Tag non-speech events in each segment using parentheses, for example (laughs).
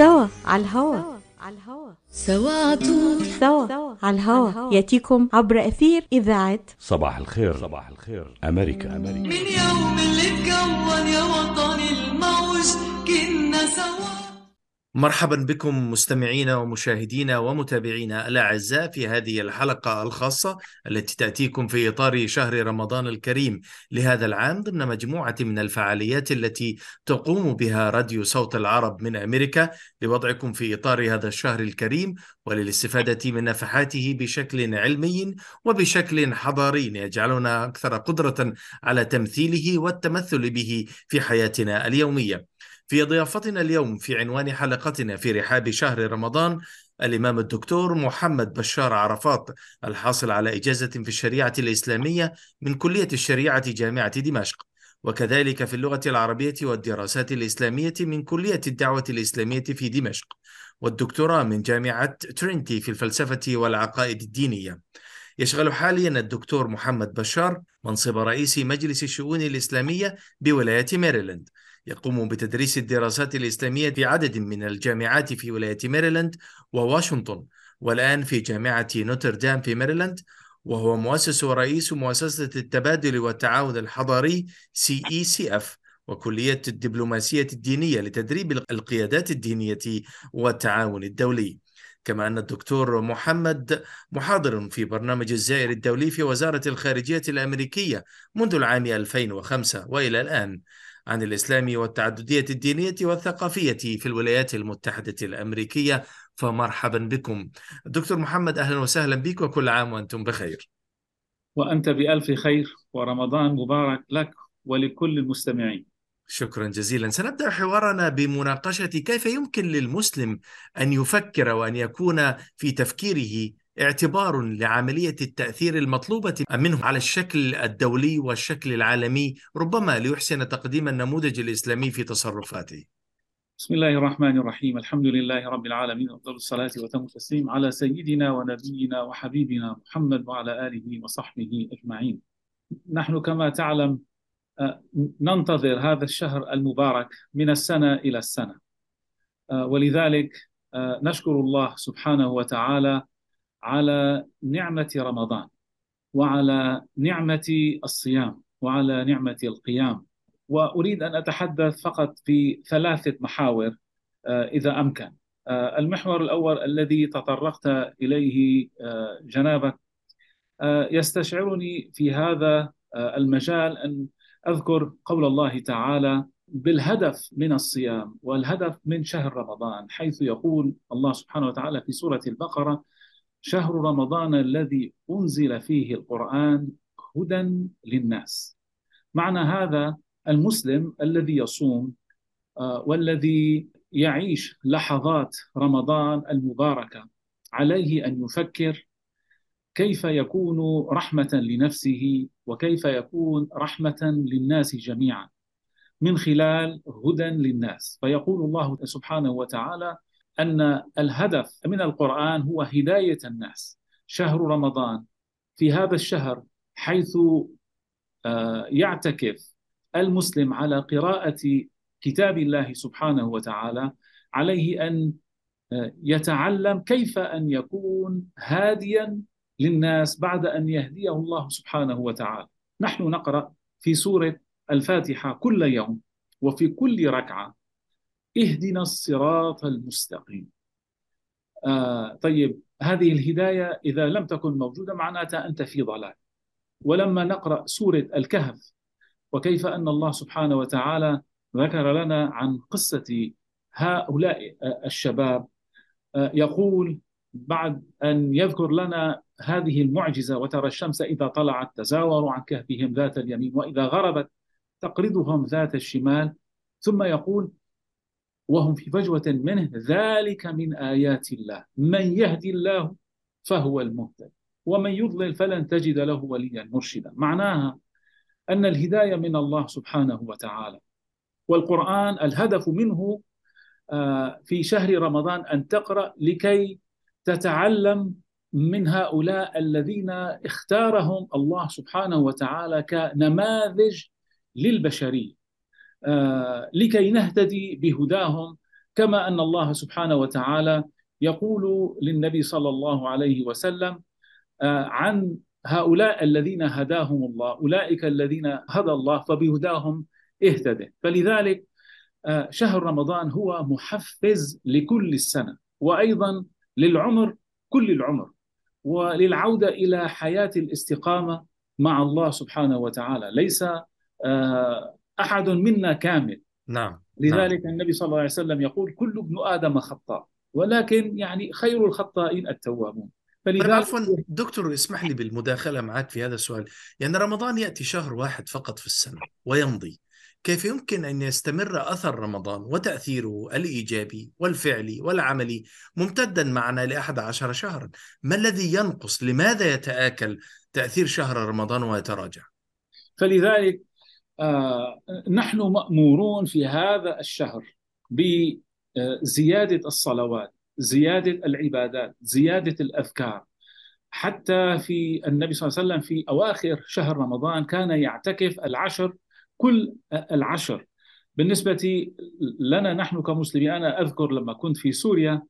سوا على الهوا. على الهوا. سوا عطول سوا على الهوا. يأتيكم عبر أثير إذاعة صباح الخير. صباح الخير. أمريكا أمريكا. من يوم اللي اتكون يا وطني الموج كنا سوا. مرحبا بكم مستمعينا ومشاهدينا ومتابعينا الأعزاء في هذه الحلقة الخاصة التي تأتيكم في إطار شهر رمضان الكريم لهذا العام ضمن مجموعة من الفعاليات التي تقوم بها راديو صوت العرب من أمريكا لوضعكم في إطار هذا الشهر الكريم وللاستفادة من نفحاته بشكل علمي وبشكل حضاري يجعلنا أكثر قدرة على تمثيله والتمثل به في حياتنا اليومية. في ضيافتنا اليوم في عنوان حلقتنا في رحاب شهر رمضان الإمام الدكتور محمد بشار عرفات الحاصل على إجازة في الشريعة الإسلامية من كلية الشريعة جامعة دمشق. وكذلك في اللغة العربية والدراسات الإسلامية من كلية الدعوة الإسلامية في دمشق. والدكتوراه من جامعة ترينتي في الفلسفة والعقائد الدينية. يشغل حاليا الدكتور محمد بشار منصب رئيس مجلس الشؤون الإسلامية بولاية ميريلاند. يقوم بتدريس الدراسات الإسلامية في عدد من الجامعات في ولاية ميريلاند وواشنطن والآن في جامعة نوتردام في ميريلاند وهو مؤسس ورئيس مؤسسة التبادل والتعاون الحضاري CECF وكلية الدبلوماسية الدينية لتدريب القيادات الدينية والتعاون الدولي. كما أن الدكتور محمد محاضر في برنامج الزائر الدولي في وزارة الخارجية الأمريكية منذ العام 2005 وإلى الآن. عن الإسلام والتعددية الدينية والثقافية في الولايات المتحدة الأمريكية فمرحبا بكم. دكتور محمد أهلا وسهلا بك وكل عام وأنتم بخير. وأنت بألف خير ورمضان مبارك لك ولكل المستمعين. شكرا جزيلا. سنبدأ حوارنا بمناقشة كيف يمكن للمسلم أن يفكر وأن يكون في تفكيره اعتبار لعملية التأثير المطلوبة منه على الشكل الدولي والشكل العالمي ربما ليحسن تقديم النموذج الإسلامي في تصرفاته. بسم الله الرحمن الرحيم. الحمد لله رب العالمين أفضل الصلاة وتم التسليم على سيدنا ونبينا وحبيبنا محمد وعلى آله وصحبه أجمعين. نحن كما تعلم آه، ننتظر هذا الشهر المبارك من السنة إلى السنة. آه، ولذلك آه، نشكر الله سبحانه وتعالى على نعمة رمضان وعلى نعمة الصيام وعلى نعمة القيام. وأريد أن أتحدث فقط في ثلاثة محاور آه، إذا أمكن. آه، المحور الأول الذي تطرقت إليه آه، جنابك. يستشعرني في هذا المجال أن أذكر قول الله تعالى بالهدف من الصيام والهدف من شهر رمضان حيث يقول الله سبحانه وتعالى في سورة البقرة شهر رمضان الذي أنزل فيه القرآن هدى للناس. معنى هذا المسلم الذي يصوم آه، والذي يعيش لحظات رمضان المباركة عليه أن يفكر كيف يكون رحمة لنفسه وكيف يكون رحمة للناس جميعا من خلال هدى للناس. فيقول الله سبحانه وتعالى أن الهدف من القرآن هو هداية الناس. شهر رمضان في هذا الشهر حيث آه، يعتكف المسلم على قراءة كتاب الله سبحانه وتعالى عليه أن آه، يتعلم كيف أن يكون هاديا للناس بعد أن يهديه الله سبحانه وتعالى. نحن نقرأ في سورة الفاتحة كل يوم وفي كل ركعة. اهدنا الصراط المستقيم. آه طيب هذه الهداية إذا لم تكن موجودة معناتها أنت في ضلال. ولما نقرأ سورة الكهف وكيف أن الله سبحانه وتعالى ذكر لنا عن قصة هؤلاء الشباب آه يقول بعد أن يذكر لنا هذه المعجزة وترى الشمس إذا طلعت تزاور عن كهفهم ذات اليمين وإذا غربت تقرضهم ذات الشمال ثم يقول وهم في فجوة منه ذلك من آيات الله. من يهدي الله فهو المهتد ومن يضلل فلن تجد له وليا مرشدا. معناها أن الهداية من الله سبحانه وتعالى والقرآن الهدف منه آه، في شهر رمضان أن تقرأ لكي تتعلم من هؤلاء الذين اختارهم الله سبحانه وتعالى كنماذج للبشرية. آه، لكي نهتدي بهداهم كما أن الله سبحانه وتعالى يقول للنبي صلى الله عليه وسلم آه، عن هؤلاء الذين هداهم الله أولئك الذين هدى الله فبهداهم اهتدى فلذلك آه، شهر رمضان هو محفز لكل السنة وأيضا للعمر كل العمر وللعودة إلى حياة الاستقامة مع الله سبحانه وتعالى. ليس آه، أحد منا كامل. نعم لذلك النبي صلى الله عليه وسلم يقول كل ابن آدم خطاء ولكن يعني خير الخطائين التوابون. فلذلك عفوا دكتور اسمح لي بالمداخلة معك في هذا السؤال. يعني رمضان يأتي شهر واحد فقط في السنة ويمضي. كيف يمكن أن يستمر أثر رمضان وتأثيره الإيجابي والفعلي والعملي ممتدا معنا لأحد عشر شهرا؟ ما الذي ينقص؟ لماذا يتآكل تأثير شهر رمضان ويتراجع؟ فلذلك نحن مأمورون في هذا الشهر بزيادة الصلوات زيادة العبادات زيادة الأذكار. حتى في النبي صلى الله عليه وسلم في أواخر شهر رمضان كان يعتكف العشر كل العشر. بالنسبة لنا نحن كمسلمين أنا أذكر لما كنت في سوريا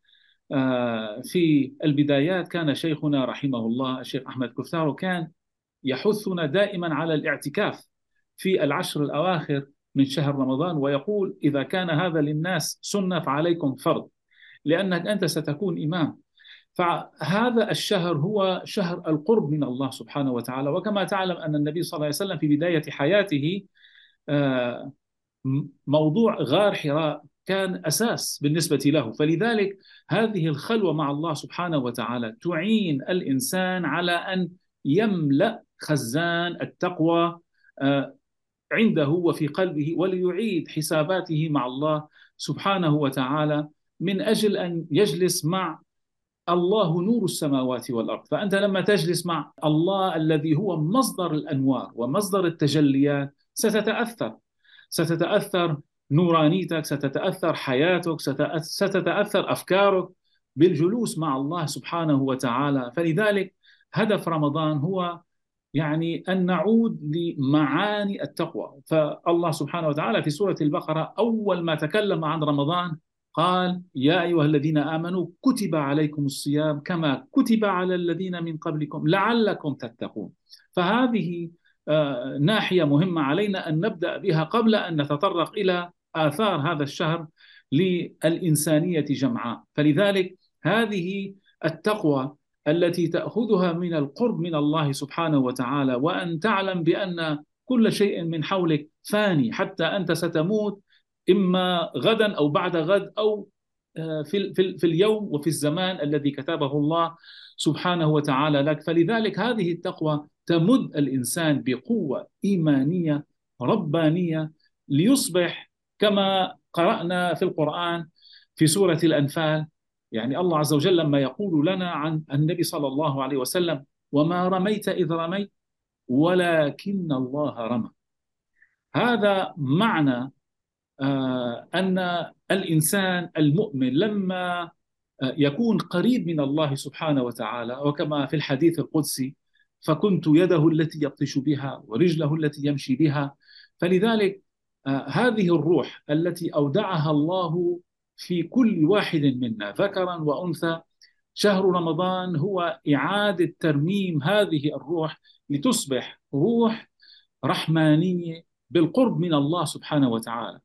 آه، في البدايات كان شيخنا رحمه الله الشيخ أحمد كفتار كان يحثنا دائما على الاعتكاف. في العشر الأواخر من شهر رمضان ويقول إذا كان هذا للناس سنة فعليكم فرض لأنك أنت ستكون إمام. فهذا الشهر هو شهر القرب من الله سبحانه وتعالى. وكما تعلم أن النبي صلى الله عليه وسلم في بداية حياته آه، موضوع غار حراء كان أساس بالنسبة له. فلذلك هذه الخلوة مع الله سبحانه وتعالى تعين الإنسان على أن يملأ خزان التقوى آه، عنده وفي قلبه وليعيد حساباته مع الله سبحانه وتعالى من أجل أن يجلس مع الله نور السماوات والأرض. فأنت لما تجلس مع الله الذي هو مصدر الأنوار ومصدر التجليات ستتأثر. ستتأثر نورانيتك ستتأثر حياتك ستتأثر أفكارك بالجلوس مع الله سبحانه وتعالى. فلذلك هدف رمضان هو يعني أن نعود لمعاني التقوى. فالله سبحانه وتعالى في سورة البقرة أول ما تكلم عن رمضان قال يا أيها الذين آمنوا كتب عليكم الصيام كما كتب على الذين من قبلكم لعلكم تتقون. فهذه آه، ناحية مهمة علينا أن نبدأ بها قبل أن نتطرق إلى آثار هذا الشهر للإنسانية جمعاء. فلذلك هذه التقوى التي تأخذها من القرب من الله سبحانه وتعالى وأن تعلم بأن كل شيء من حولك فاني حتى أنت ستموت إما غدا أو بعد غد أو آه، في, في, اليوم وفي الزمان الذي كتبه الله سبحانه وتعالى لك. فلذلك هذه التقوى تمد الإنسان بقوة إيمانية ربانية ليصبح كما قرأنا في القرآن في سورة الأنفال يعني الله عز وجل لما يقول لنا عن النبي صلى الله عليه وسلم وما رميت إذ رميت ولكن الله رمى. هذا معنى آه، أن الإنسان المؤمن لما آه، يكون قريب من الله سبحانه وتعالى وكما في الحديث القدسي فكنت يده التي يبطش بها ورجله التي يمشي بها. فلذلك آه، هذه الروح التي أودعها الله في كل واحد منا ذكرا وأنثى. شهر رمضان هو إعادة ترميم هذه الروح لتصبح روح رحمانية بالقرب من الله سبحانه وتعالى.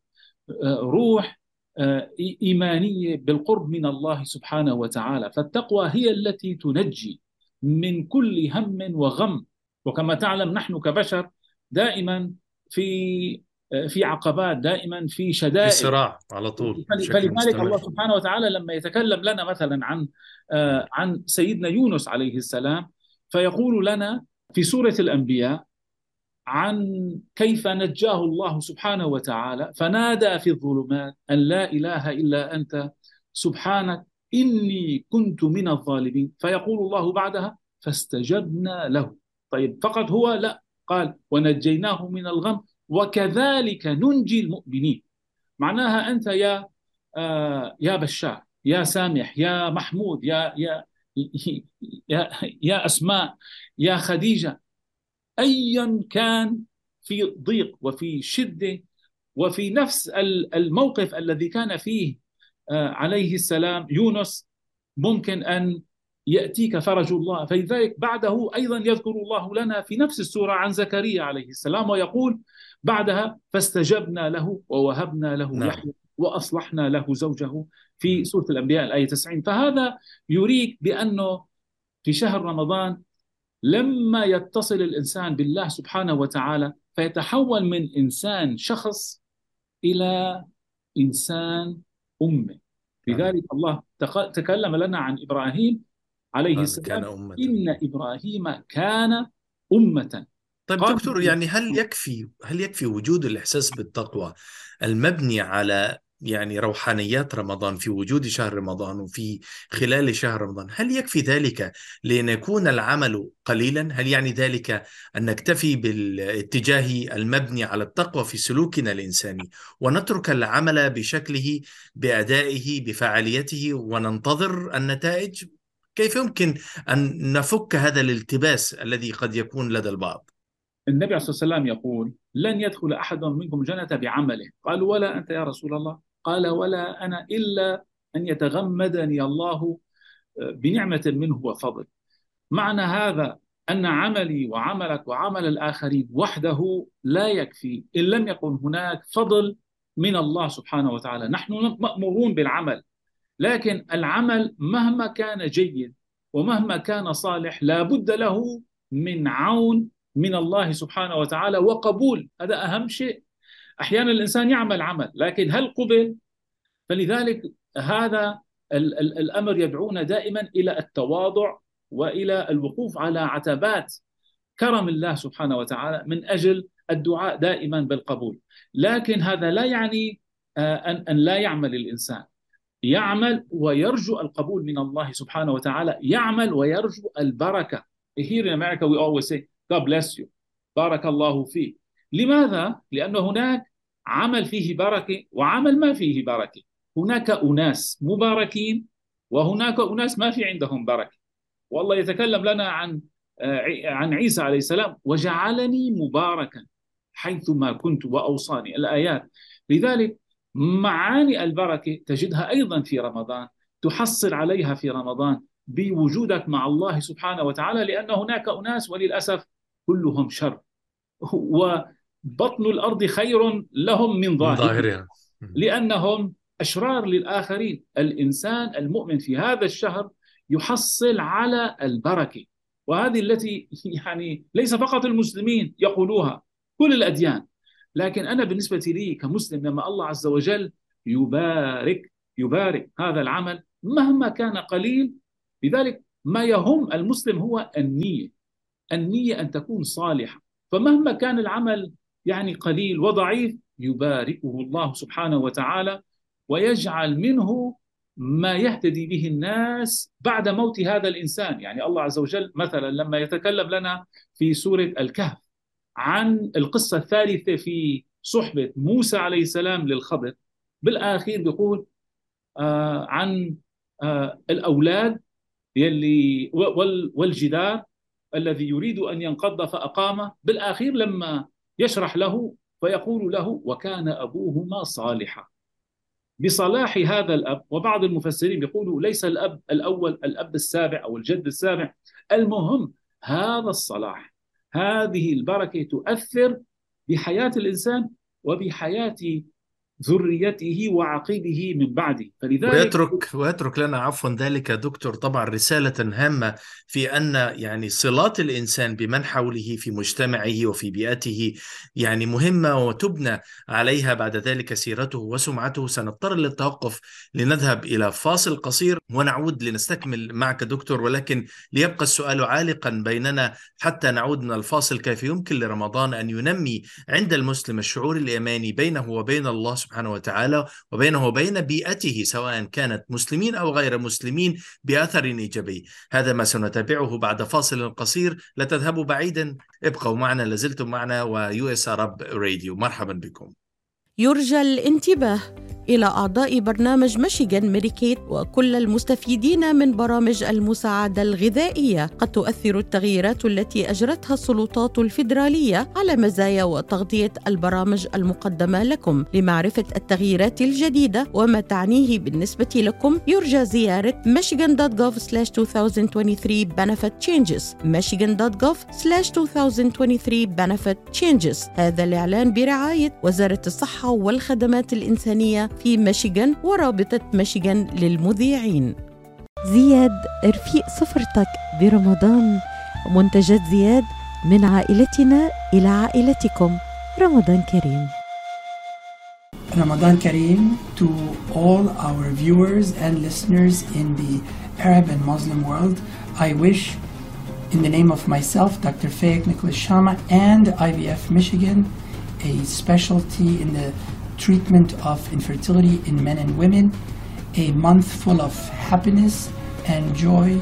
روح آه، إيمانية بالقرب من الله سبحانه وتعالى. فالتقوى هي التي تنجي من كل هم وغم. وكما تعلم نحن كبشر دائما في آه، في عقبات دائما في شدائد. في صراع على طول فلذلك الله سبحانه وتعالى لما يتكلم لنا مثلا عن آه، عن سيدنا يونس عليه السلام فيقول لنا في سورة الأنبياء عن كيف نجاه الله سبحانه وتعالى فنادى في الظلمات أن لا إله إلا أنت سبحانك إني كنت من الظالمين. فيقول الله بعدها فاستجبنا له. طيب فقط هو لا قال ونجيناه من الغم وكذلك ننجي المؤمنين. معناها أنت يا آه يا بشار يا سامح يا محمود يا يا يا, يا أسماء يا خديجة. ايا كان في ضيق وفي شدة وفي نفس الموقف الذي كان فيه آه، عليه السلام يونس ممكن أن يأتيك فرج الله. فلذلك بعده أيضا يذكر الله لنا في نفس السورة عن زكريا عليه السلام ويقول بعدها فاستجبنا له ووهبنا له نعم. يحيى وأصلحنا له زوجه في سورة الأنبياء الآية 90 فهذا يريك بأنه في شهر رمضان لما يتصل الإنسان بالله سبحانه وتعالى فيتحول من إنسان شخص إلى إنسان أمة. لذلك الله تكلم لنا عن إبراهيم عليه قال السلام كان أمة. إن إبراهيم كان أمة. طيب قال- دكتور يعني هل يكفي هل يكفي وجود الإحساس بالتقوى المبني على يعني روحانيات رمضان في وجود شهر رمضان وفي خلال شهر رمضان هل يكفي ذلك لأن يكون العمل قليلا؟ هل يعني ذلك أن نكتفي بالاتجاه المبني على التقوى في سلوكنا الإنساني ونترك العمل بشكله بأدائه بفعاليته وننتظر النتائج؟ كيف يمكن أن نفك هذا الالتباس الذي قد يكون لدى البعض؟ النبي عليه الصلاة والسلام يقول لن يدخل أحد منكم الجنة بعمله. قالوا ولا أنت يا رسول الله. قال ولا أنا إلا أن يتغمدني الله بنعمة منه وفضل. معنى هذا أن عملي وعملك وعمل الآخرين وحده لا يكفي. إن لم يكن هناك فضل من الله سبحانه وتعالى. نحن مأمورون بالعمل. لكن العمل مهما كان جيد ومهما كان صالح لا بد له من عون من الله سبحانه وتعالى وقبول. هذا أهم شيء. أحيانا الإنسان يعمل عمل لكن هل قبل؟ فلذلك هذا ال- ال- الأمر يدعونا دائما إلى التواضع وإلى الوقوف على عتبات كرم الله سبحانه وتعالى من أجل الدعاء دائما بالقبول. لكن هذا لا يعني آه، أن لا يعمل الإنسان. يعمل ويرجو القبول من الله سبحانه وتعالى. يعمل ويرجو البركة. Here in America we always say God bless you. بارك الله فيك لماذا؟ لأن هناك عمل فيه بركة وعمل ما فيه بركة. هناك أناس مباركين وهناك أناس ما في عندهم بركة. والله يتكلم لنا عن آه، عن عيسى عليه السلام وجعلني مباركا حيثما كنت وأوصاني الآيات. لذلك معاني البركة تجدها أيضا في رمضان تحصل عليها في رمضان بوجودك مع الله سبحانه وتعالى لأن هناك أناس وللأسف كلهم شر. وبطن الأرض خير لهم من ظاهرها. لأنهم أشرار للآخرين. الإنسان المؤمن في هذا الشهر يحصل على البركة. وهذه التي (laughs) يعني ليس فقط المسلمين يقولوها كل الأديان. لكن أنا بالنسبة لي كمسلم لما الله عز وجل يبارك يبارك هذا العمل مهما كان قليل لذلك ما يهم المسلم هو النية. النية أن تكون صالحة. فمهما كان العمل يعني قليل وضعيف يباركه الله سبحانه وتعالى ويجعل منه ما يهتدي به الناس بعد موت هذا الإنسان. يعني الله عز وجل مثلا لما يتكلم لنا في سورة الكهف عن القصة الثالثة في صحبة موسى عليه السلام للخضر بالآخير بيقول آه عن آه الأولاد يلي وال- والجدار الذي يريد أن ينقض فأقامه بالآخير لما يشرح له فيقول له وكان أبوهما صالحا. بصلاح هذا الأب وبعض المفسرين يقولوا ليس الأب الأول الأب السابع أو الجد السابع. المهم هذا الصلاح هذه البركة تؤثر بحياة الإنسان وبحياة ذريته وعقيبه من بعده. فلذلك ويترك ويترك لنا عفوا ذلك دكتور. طبعا رسالة هامة في أن يعني صلات الإنسان بمن حوله في مجتمعه وفي بيئته يعني مهمة وتبنى عليها. بعد ذلك سيرته وسمعته. سنضطر للتوقف لنذهب إلى فاصل قصير ونعود لنستكمل معك دكتور. ولكن ليبقى السؤال عالقا بيننا حتى نعود من الفاصل. كيف يمكن لرمضان أن ينمي عند المسلم الشعور الإيماني بينه وبين الله سبحانه وتعالى وبينه وبين بيئته سواء كانت مسلمين أو غير مسلمين بأثر إيجابي. هذا ما سنتابعه بعد فاصل قصير. لا تذهبوا بعيدا ابقوا معنا لازلتم معنا ويو اس راديو مرحبا بكم. يرجى الانتباه إلى أعضاء برنامج ميشيغان ميديكيت وكل المستفيدين من برامج المساعدة الغذائية. قد تؤثر التغييرات التي أجرتها السلطات الفيدرالية على مزايا وتغطية البرامج المقدمة لكم. لمعرفة التغييرات الجديدة وما تعنيه بالنسبة لكم يرجى زيارة michigan.gov 2023 benefit changes. michigan.gov 2023 benefit changes. هذا الإعلان برعاية وزارة الصحة والخدمات الإنسانية في ميشيغان ورابطة ميشيغان للمذيعين زياد رفيق سفرتك برمضان منتجات زياد من عائلتنا إلى عائلتكم رمضان كريم Ramadan Kareem to all our viewers and listeners in the Arab and Muslim world. I wish, in the name of myself, Dr. Fayek Nicholas Shama, and IVF Michigan, a specialty in the treatment of infertility in men and women, a month full of happiness and joy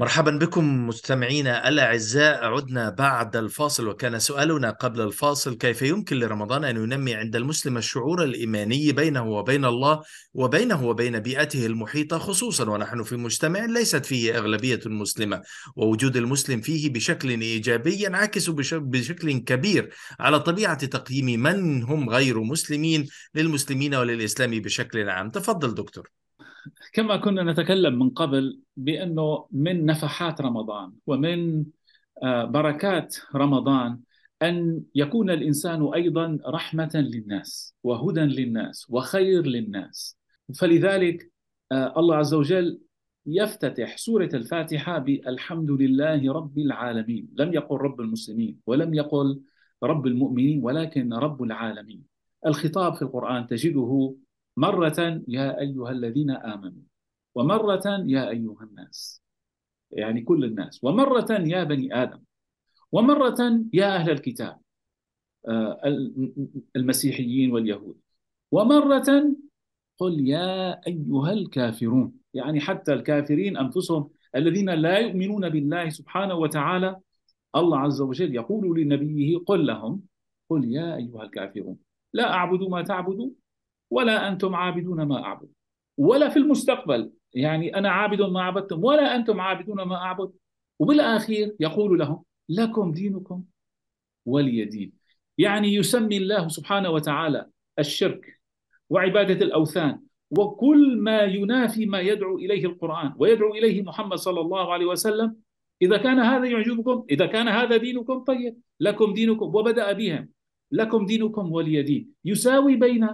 مرحبا بكم مستمعينا الأعزاء. عدنا بعد الفاصل وكان سؤالنا قبل الفاصل كيف يمكن لرمضان أن ينمي عند المسلم الشعور الإيماني بينه وبين الله وبينه وبين بيئته المحيطة خصوصا ونحن في مجتمع ليست فيه أغلبية مسلمة ووجود المسلم فيه بشكل إيجابي ينعكس بشكل كبير على طبيعة تقييم من هم غير مسلمين للمسلمين وللإسلام بشكل عام. تفضل دكتور. كما كنا نتكلم من قبل بأنه من نفحات رمضان ومن آه، بركات رمضان أن يكون الإنسان أيضا رحمة للناس وهدى للناس وخير للناس. فلذلك آه، الله عز وجل يفتتح سورة الفاتحة بالحمد لله رب العالمين. لم يقل رب المسلمين ولم يقل رب المؤمنين ولكن رب العالمين. الخطاب في القرآن تجده مرة يا أيها الذين آمنوا ومرة يا أيها الناس يعني كل الناس. ومرة يا بني آدم ومرة يا أهل الكتاب آه، المسيحيين واليهود. ومرة قل يا أيها الكافرون يعني حتى الكافرين أنفسهم الذين لا يؤمنون بالله سبحانه وتعالى. الله عز وجل يقول لنبيه قل لهم قل يا أيها الكافرون لا أعبد ما تعبدون. ولا أنتم عابدون ما أعبد. ولا في المستقبل يعني أنا عابد ما عبدتم ولا أنتم عابدون ما أعبد. وبالآخير يقول لهم لكم دينكم ولي دين. يعني يسمي الله سبحانه وتعالى الشرك وعبادة الأوثان وكل ما ينافي ما يدعو إليه القرآن ويدعو إليه محمد صلى الله عليه وسلم. إذا كان هذا يعجبكم إذا كان هذا دينكم طيب لكم دينكم وبدأ بهم. لكم دينكم ولي دين. يساوي بين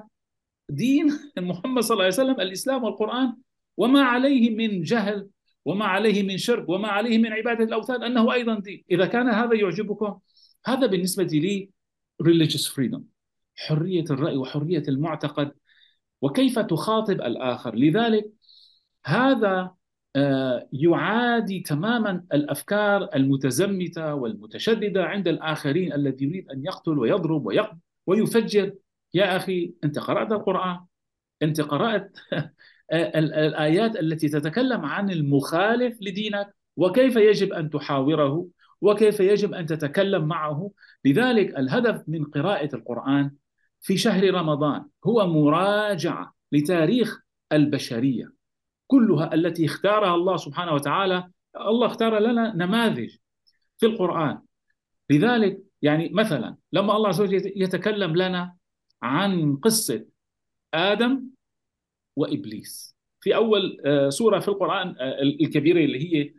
دين محمد صلى الله عليه وسلم الإسلام والقرآن وما عليه من جهل وما عليه من شرك وما عليه من عبادة الأوثان أنه أيضا دين. إذا كان هذا يعجبكم هذا بالنسبة لي religious freedom حرية الرأي وحرية المعتقد وكيف تخاطب الآخر. لذلك هذا آه، يعادي تماما الأفكار المتزمتة والمتشددة عند الآخرين الذي يريد أن يقتل ويضرب ويفجر. يا أخي أنت قرأت القرآن أنت قرأت (laughs) الآيات التي تتكلم عن المخالف لدينك وكيف يجب أن تحاوره وكيف يجب أن تتكلم معه. لذلك الهدف من قراءة القرآن في شهر رمضان هو مراجعة لتاريخ البشرية كلها التي اختارها الله سبحانه وتعالى. الله اختار لنا نماذج في القرآن. لذلك يعني مثلا لما الله عز وجل يتكلم لنا عن قصة آدم وإبليس. في أول آه، سورة في القرآن آه، الكبيرة اللي هي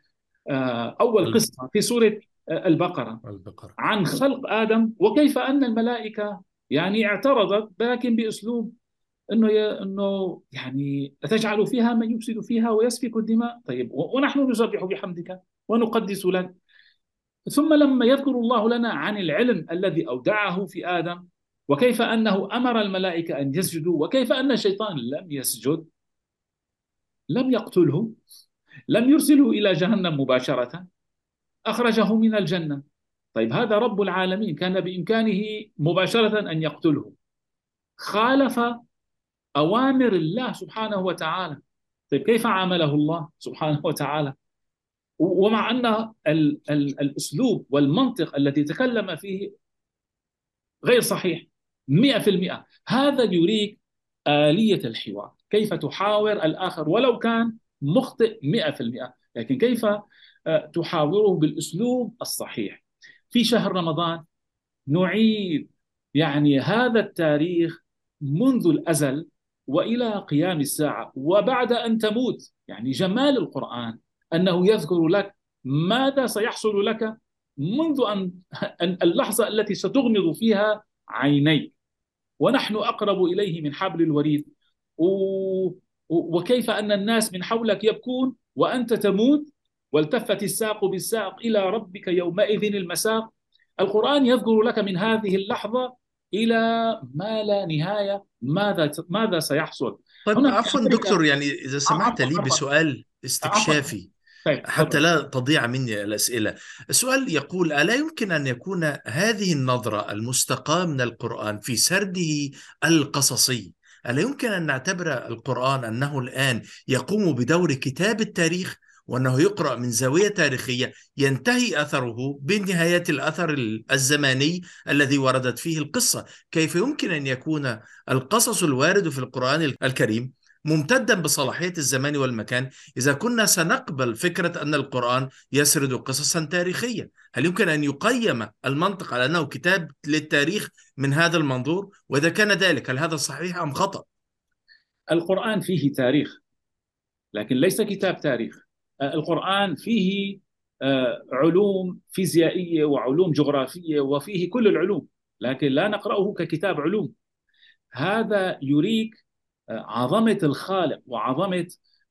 آه، أول قصة في سورة آه، البقرة. البقرة. عن خلق آدم وكيف أن الملائكة يعني اعترضت لكن بأسلوب إنه. إنه يعني تجعل فيها من يفسد فيها ويسفك الدماء. طيب ونحن نسبح بحمدك ونقدس لك. ثم لما يذكر الله لنا عن العلم الذي أودعه في آدم وكيف أنه أمر الملائكة أن يسجدوا؟ وكيف أن الشيطان لم يسجد؟ لم يقتله لم يرسله إلى جهنم مباشرة؟ أخرجه من الجنة. طيب هذا رب العالمين كان بإمكانه مباشرة أن يقتله خالف أوامر الله سبحانه وتعالى. طيب كيف عامله الله سبحانه وتعالى؟ ومع أن ال ال الأسلوب والمنطق الذي تكلم فيه غير صحيح. 100% هذا يريك آلية الحوار. كيف تحاور الآخر ولو كان مخطئ 100% لكن كيف آه، تحاوره بالأسلوب الصحيح. في شهر رمضان نعيد يعني هذا التاريخ منذ الأزل وإلى قيام الساعة وبعد أن تموت. يعني جمال القرآن أنه يذكر لك ماذا سيحصل لك منذ أن أن- اللحظة التي ستغمض فيها عينيك. ونحن أقرب إليه من حبل الوريد و- وكيف أن الناس من حولك يبكون وأنت تموت؟ والتفت الساق بالساق إلى ربك يومئذ المساق. القرآن يذكر لك من هذه اللحظة إلى ما لا نهاية ماذا ماذا سيحصل. طيب عفوا دكتور يعني إذا سمحت لي. بسؤال استكشافي. طيب حتى. لا تضيع مني الأسئلة. السؤال يقول ألا يمكن أن يكون هذه النظرة المستقاة من القرآن في سرده القصصي؟ ألا يمكن أن نعتبر القرآن أنه الآن يقوم بدور كتاب التاريخ وأنه يقرأ من زاوية تاريخية ينتهي أثره بنهاية الأثر الزماني الذي وردت فيه القصة؟ كيف يمكن أن يكون القصص الوارد في القرآن الكريم؟ ممتدا بصلاحية الزمان والمكان. إذا كنا سنقبل فكرة أن القرآن يسرد قصصا تاريخية هل يمكن أن يقيم المنطق على أنه كتاب للتاريخ من هذا المنظور؟ وإذا كان ذلك هل هذا صحيح أم خطأ؟ القرآن فيه تاريخ لكن ليس كتاب تاريخ. آه، القرآن فيه آه، علوم فيزيائية وعلوم جغرافية وفيه كل العلوم لكن لا نقرأه ككتاب علوم. هذا يريك عظمة الخالق وعظمة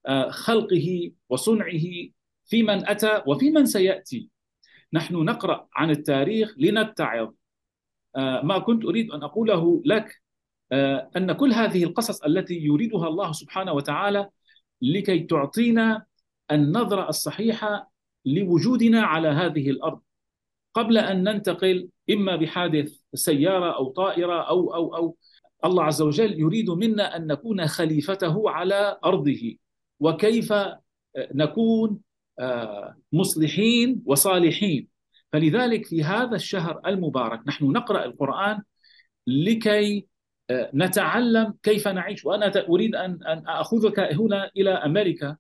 آه، خلقه وصنعه في من أتى وفي من سيأتي. نحن نقرأ عن التاريخ لنتعظ. آه، ما كنت أريد أن أقوله لك آه، أن كل هذه القصص التي يريدها الله سبحانه وتعالى لكي تعطينا النظرة الصحيحة لوجودنا على هذه الأرض. قبل أن ننتقل إما بحادث سيارة أو طائرة أو أو أو الله عز وجل يريد منا أن نكون خليفته على أرضه. وكيف آه، نكون آه، مصلحين وصالحين. فلذلك في هذا الشهر المبارك نحن نقرأ القرآن لكي آه، نتعلم كيف نعيش. أريد أن أن أخذك هنا إلى أمريكا.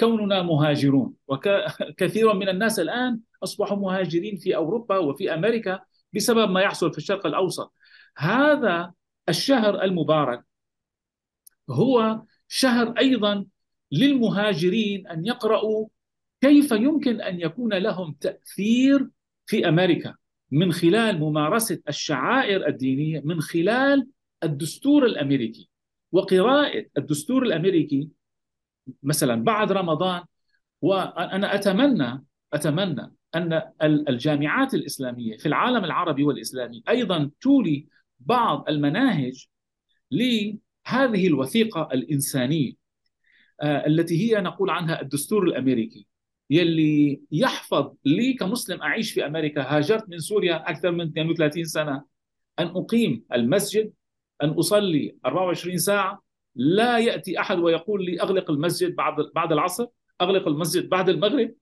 كوننا مهاجرون. وكثير من الناس الآن أصبحوا مهاجرين في أوروبا وفي أمريكا بسبب ما يحصل في الشرق الأوسط. هذا الشهر المبارك. هو شهر أيضا للمهاجرين أن يقرأوا كيف يمكن أن يكون لهم تأثير في أمريكا من خلال ممارسة الشعائر الدينية من خلال الدستور الأمريكي. وقراءة الدستور الأمريكي مثلا بعد رمضان وأنا أتمنى أتمنى أن الجامعات الإسلامية في العالم العربي والإسلامي أيضا تولي بعض المناهج لهذه الوثيقة الإنسانية آه، التي هي نقول عنها الدستور الأمريكي يلي يحفظ لي كمسلم أعيش في أمريكا هاجرت من سوريا أكثر من 32 سنة أن أقيم المسجد أن أصلي 24 ساعة لا يأتي أحد ويقول لي أغلق المسجد بعد بعد العصر أغلق المسجد بعد المغرب.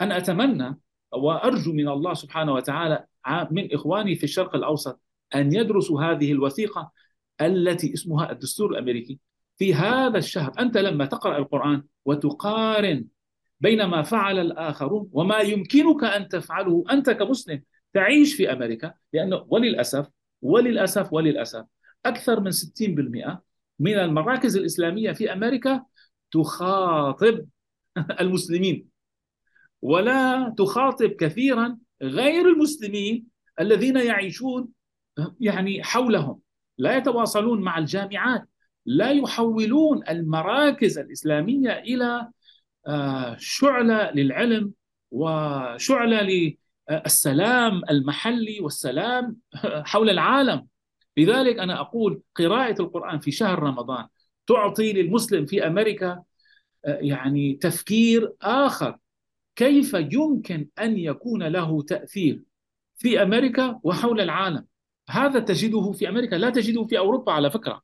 أنا أتمنى وأرجو من الله سبحانه وتعالى من إخواني في الشرق الأوسط أن يدرسوا هذه الوثيقة التي اسمها الدستور الأمريكي في هذا الشهر. أنت لما تقرأ القرآن وتقارن بين ما فعل الآخرون وما يمكنك أن تفعله أنت كمسلم تعيش في أمريكا لأنه وللأسف وللأسف وللأسف أكثر من 60% من المراكز الإسلامية في أمريكا تخاطب (laughs) المسلمين ولا تخاطب كثيرا غير المسلمين الذين يعيشون يعني حولهم لا يتواصلون مع الجامعات لا يحولون المراكز الإسلامية إلى آه، شعلة للعلم وشعلة للسلام المحلي والسلام (laughs) حول العالم. لذلك أنا أقول قراءة القرآن في شهر رمضان تعطي للمسلم في أمريكا آه، يعني تفكير آخر. كيف يمكن أن يكون له تأثير في أمريكا وحول العالم؟ هذا تجده في أمريكا لا تجده في أوروبا على فكرة.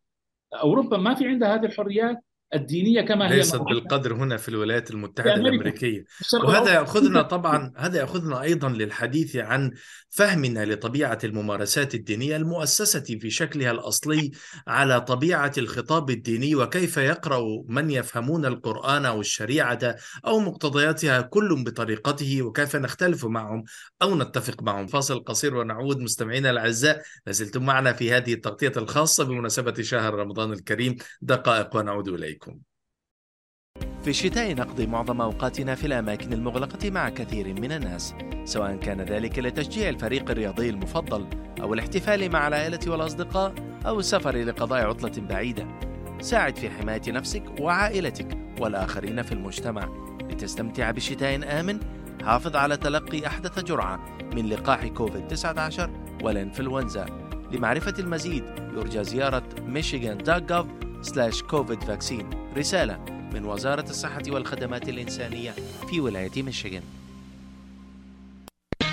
أوروبا ما في عندها هذه الحريات الدينية كما هي ليست بالقدر هنا في الولايات المتحدة في الشرق وهذا. يأخذنا (laughs) طبعا هذا يأخذنا أيضا للحديث عن فهمنا لطبيعة الممارسات الدينية المؤسسة في شكلها الأصلي على طبيعة الخطاب الديني وكيف يقرأ من يفهمون القرآن أو الشريعة أو مقتضياتها كل بطريقته وكيف نختلف معهم أو نتفق معهم. فاصل قصير ونعود مستمعينا الأعزاء. لازلتم معنا في هذه التغطية الخاصة بمناسبة شهر رمضان الكريم. دقائق ونعود إليكم في الشتاء نقضي معظم أوقاتنا في الأماكن المغلقة مع كثير من الناس سواء كان ذلك لتشجيع الفريق الرياضي المفضل أو الاحتفال مع العائلة والأصدقاء أو السفر لقضاء عطلة بعيدة. ساعد في حماية نفسك وعائلتك والآخرين في المجتمع. لتستمتع بشتاء آمن حافظ على تلقي أحدث جرعة من لقاح كوفيد-19 والإنفلونزا. لمعرفة المزيد يرجى زيارة michigan.gov/covid vaccine. رسالة من وزارة الصحة والخدمات الإنسانية في ولاية ميشيغان.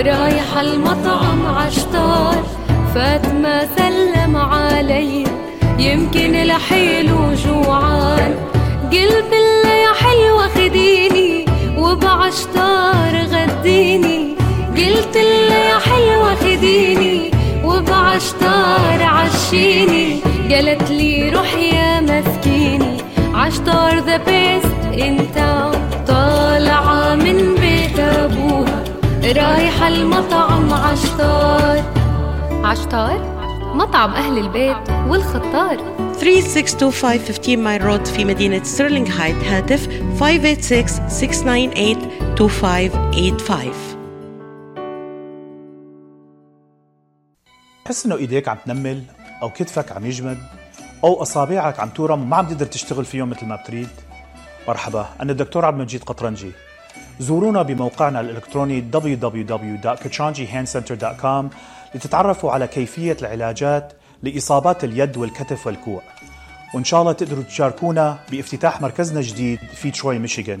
رايحة المطعم عشتار. فاطمة سلم علي يمكن لحيله جوعان. قلت له يا حلوة خديني وبعشتار غديني. قلت له يا حلوة خديني وبعشتار عشيني. قالت لي روح يا مسكيني عشتار the best رايحة المطعم عشتار عشتار مطعم أهل البيت والخطار. 3625 15 Mile Road في مدينة ستيرلينغ هايت هاتف 586-698-2585 تحس إنه إيديك عم تنمل أو كتفك عم يجمد أو أصابعك عم تورم وما عم تقدر تشتغل فيهم مثل ما بتريد؟ مرحبا أنا الدكتور عبد المجيد قطرنجي. زورونا بموقعنا الإلكتروني www.kachanjihandcenter.com لتتعرفوا على كيفية العلاجات لإصابات اليد والكتف والكوع. وإن شاء الله تقدروا تشاركونا بافتتاح مركزنا الجديد في تروي ميشيغان.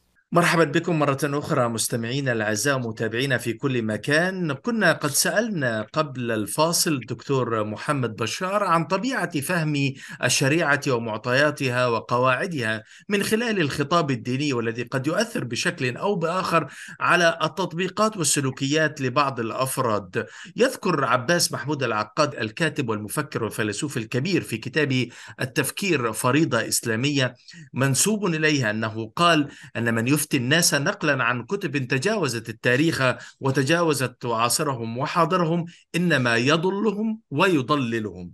مرحبا بكم مرة أخرى مستمعينا الأعزاء ومتابعينا في كل مكان. كنا قد سألنا قبل الفاصل الدكتور محمد بشار عن طبيعة فهم الشريعة ومعطياتها وقواعدها من خلال الخطاب الديني والذي قد يؤثر بشكل أو بآخر على التطبيقات والسلوكيات لبعض الأفراد. يذكر عباس محمود العقاد الكاتب والمفكر والفيلسوف الكبير في كتابه التفكير فريضة إسلامية منسوب إليه أنه قال أن من يفتي الناس نقلا عن كتب تجاوزت التاريخ وتجاوزت عصرهم وحاضرهم إنما يضلهم ويضللهم.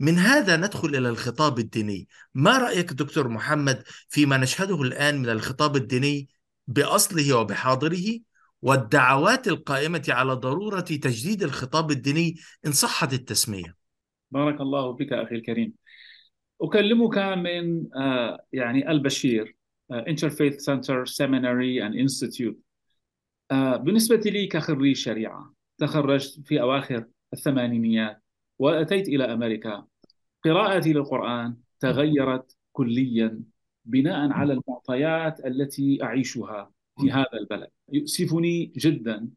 من هذا ندخل إلى الخطاب الديني. ما رأيك دكتور محمد فيما نشهده الآن من الخطاب الديني بأصله وبحاضره؟ والدعوات القائمة على ضرورة تجديد الخطاب الديني إن صحت التسمية. بارك الله بك أخي الكريم. أكلمك من آه، يعني البشير. آه، Interfaith Center Seminary and Institute. آه، بالنسبة لي كخريج شريعة تخرجت في أواخر الثمانينيات وأتيت إلى أمريكا. قراءتي للقرآن تغيرت كليا بناء على المعطيات التي أعيشها في هذا البلد. يؤسفني جدا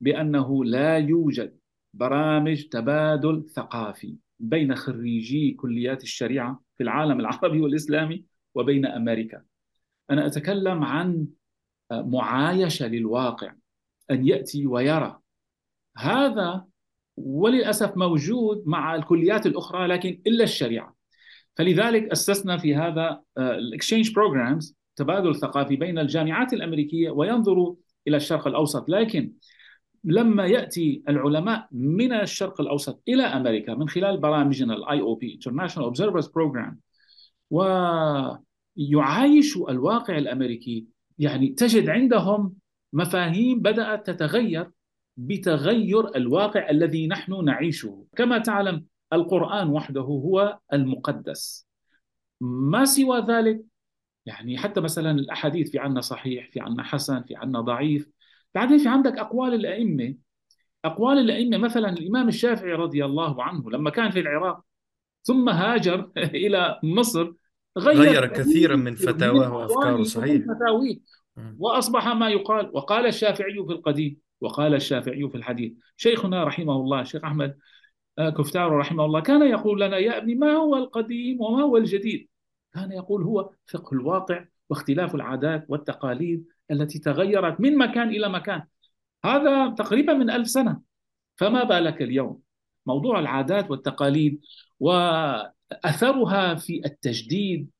بأنه لا يوجد برامج تبادل ثقافي بين خريجي كليات الشريعة في العالم العربي والإسلامي وبين أمريكا. أنا أتكلم عن معايشة للواقع أن يأتي ويرى. هذا وللأسف موجود مع الكليات الأخرى لكن إلا الشريعة. فلذلك أسسنا في هذا ال exchange programs تبادل ثقافي بين الجامعات الأمريكية وينظروا إلى الشرق الأوسط. لكن لما يأتي العلماء من الشرق الأوسط إلى أمريكا من خلال برامجنا أو بي International Observers Program ويعايشوا الواقع الأمريكي. يعني تجد عندهم مفاهيم بدأت تتغير بتغير الواقع الذي نحن نعيشه. كما تعلم القرآن وحده هو المقدس. ما سوى ذلك؟ يعني حتى مثلا الأحاديث في عنا صحيح في عنا حسن في عنا ضعيف. بعدين في عندك أقوال الأئمة. أقوال الأئمة مثلا الإمام الشافعي رضي الله عنه لما كان في العراق ثم هاجر (laughs) إلى مصر غير, غير كثيرا من فتاواه وأفكاره صحيح. فتاويه. وأصبح ما يقال وقال الشافعي في القديم وقال الشافعي في الحديث. شيخنا رحمه الله الشيخ أحمد كفتار رحمه الله كان يقول لنا يا ابني ما هو القديم وما هو الجديد؟ كان يقول هو فقه الواقع واختلاف العادات والتقاليد التي تغيرت من مكان إلى مكان. هذا تقريبا من ألف سنة. فما بالك اليوم؟ موضوع العادات والتقاليد وأثرها في التجديد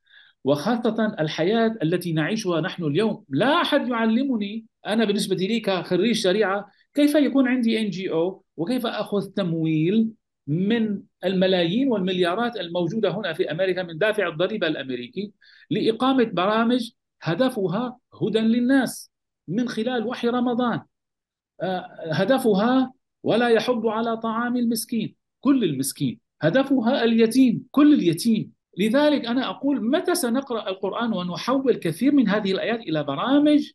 وخاصة الحياة التي نعيشها نحن اليوم. لا أحد يعلمني أنا بالنسبة لي كخريج شريعة كيف يكون عندي ان جي أو وكيف أخذ تمويل من الملايين والمليارات الموجودة هنا في أمريكا من دافع الضريبة الأمريكي لإقامة برامج هدفها هدى للناس من خلال وحي رمضان. هدفها ولا يحض على طعام المسكين كل المسكين. هدفها اليتيم كل اليتيم لذلك أنا أقول متى سنقرأ القرآن ونحول كثير من هذه الآيات إلى برامج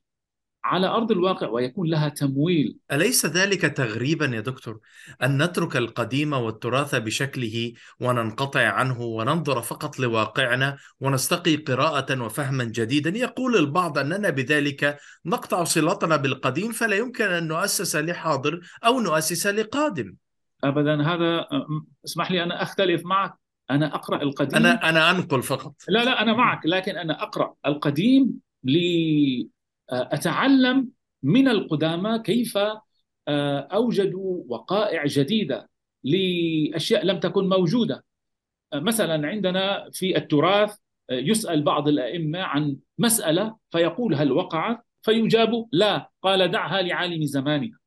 على أرض الواقع ويكون لها تمويل. أليس ذلك تغريبا يا دكتور أن نترك القديم والتراث بشكله وننقطع عنه وننظر فقط لواقعنا ونستقي قراءة وفهما جديدا يقول البعض أننا بذلك نقطع صلتنا بالقديم فلا يمكن أن نؤسس لحاضر أو نؤسس لقادم. ابدا. هذا اسمح لي أنا أختلف معك. أنا أقرأ القديم. أنا أنا أنقل فقط. لا لا أنا معك لكن أنا أقرأ القديم ل أتعلم من القدامى كيف أوجدوا وقائع جديدة لأشياء لم تكن موجودة. مثلا عندنا في التراث يسأل بعض الأئمة عن مسألة فيقول هل وقعت؟ فيجاب لا. قال دعها لعالم زمانها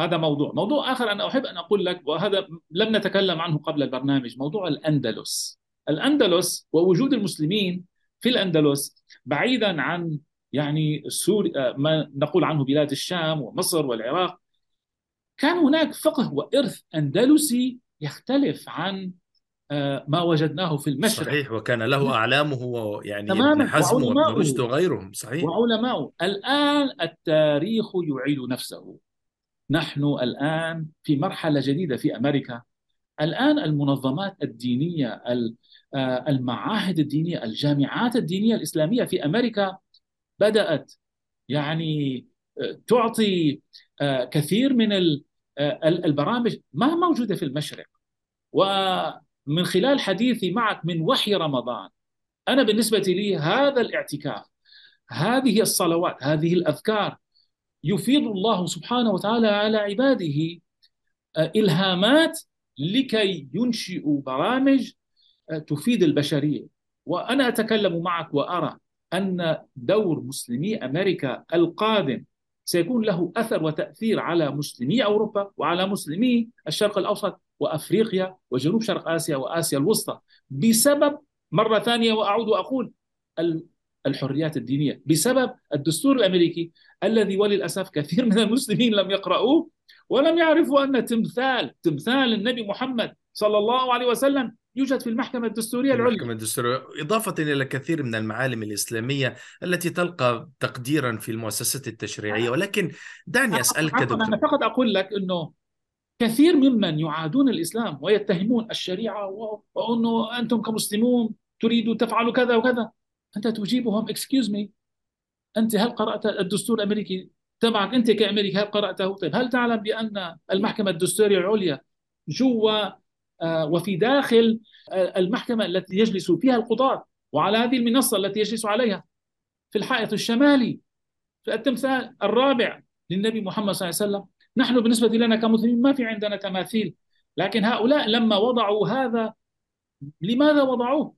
هذا موضوع. موضوع آخر أنا أحب أن أقول لك وهذا لم نتكلم عنه قبل البرنامج موضوع الأندلس. الأندلس ووجود المسلمين في الأندلس بعيدا عن يعني سوريا ما نقول عنه بلاد الشام ومصر والعراق كان هناك فقه وإرث أندلسي يختلف عن ما وجدناه في المشرق. صحيح وكان له أعلامه يعني ابن حزم وابن رشد وغيرهم. صحيح. وعلماؤه. الآن التاريخ يعيد نفسه. نحن الآن في مرحلة جديدة في أمريكا. الآن المنظمات الدينية المعاهد الدينية الجامعات الدينية الإسلامية في أمريكا بدأت يعني تعطي كثير من البرامج ما موجودة في المشرق. ومن خلال حديثي معك من وحي رمضان أنا بالنسبة لي هذا الاعتكاف هذه الصلوات هذه الأذكار يفيض الله سبحانه وتعالى على عباده. إلهامات لكي ينشئوا برامج تفيد البشرية. وأنا أتكلم معك وأرى أن دور مسلمي أمريكا القادم سيكون له أثر وتأثير على مسلمي أوروبا وعلى مسلمي الشرق الأوسط وأفريقيا وجنوب شرق آسيا وآسيا الوسطى. بسبب مرة ثانية وأعود وأقول الحريات الدينية بسبب الدستور الأمريكي الذي وللأسف كثير من المسلمين لم يقرأوه ولم يعرفوا أن تمثال تمثال النبي محمد صلى الله عليه وسلم يوجد في المحكمة الدستورية العليا. المحكمة الدستورية إضافة إلى كثير من المعالم الإسلامية التي تلقى تقديرا في المؤسسات التشريعية. ولكن دعني أسألك دكتور. أنا فقط أقول لك أنه كثير ممن يعادون الإسلام ويتهمون الشريعة وأنه أنتم كمسلمون تريدوا تفعلوا كذا وكذا. أنت تجيبهم excuse me أنت هل قرأت الدستور الأمريكي تبعك؟ أنت كأمريكي هل قرأته؟ طيب هل تعلم بأن المحكمة الدستورية العليا جوا آه، وفي داخل آه، المحكمة التي يجلس فيها القضاة وعلى هذه المنصة التي يجلس عليها؟ في الحائط الشمالي في التمثال الرابع للنبي محمد صلى الله عليه وسلم. نحن بالنسبة لنا كمسلمين ما في عندنا تماثيل لكن هؤلاء لما وضعوا هذا لماذا وضعوه؟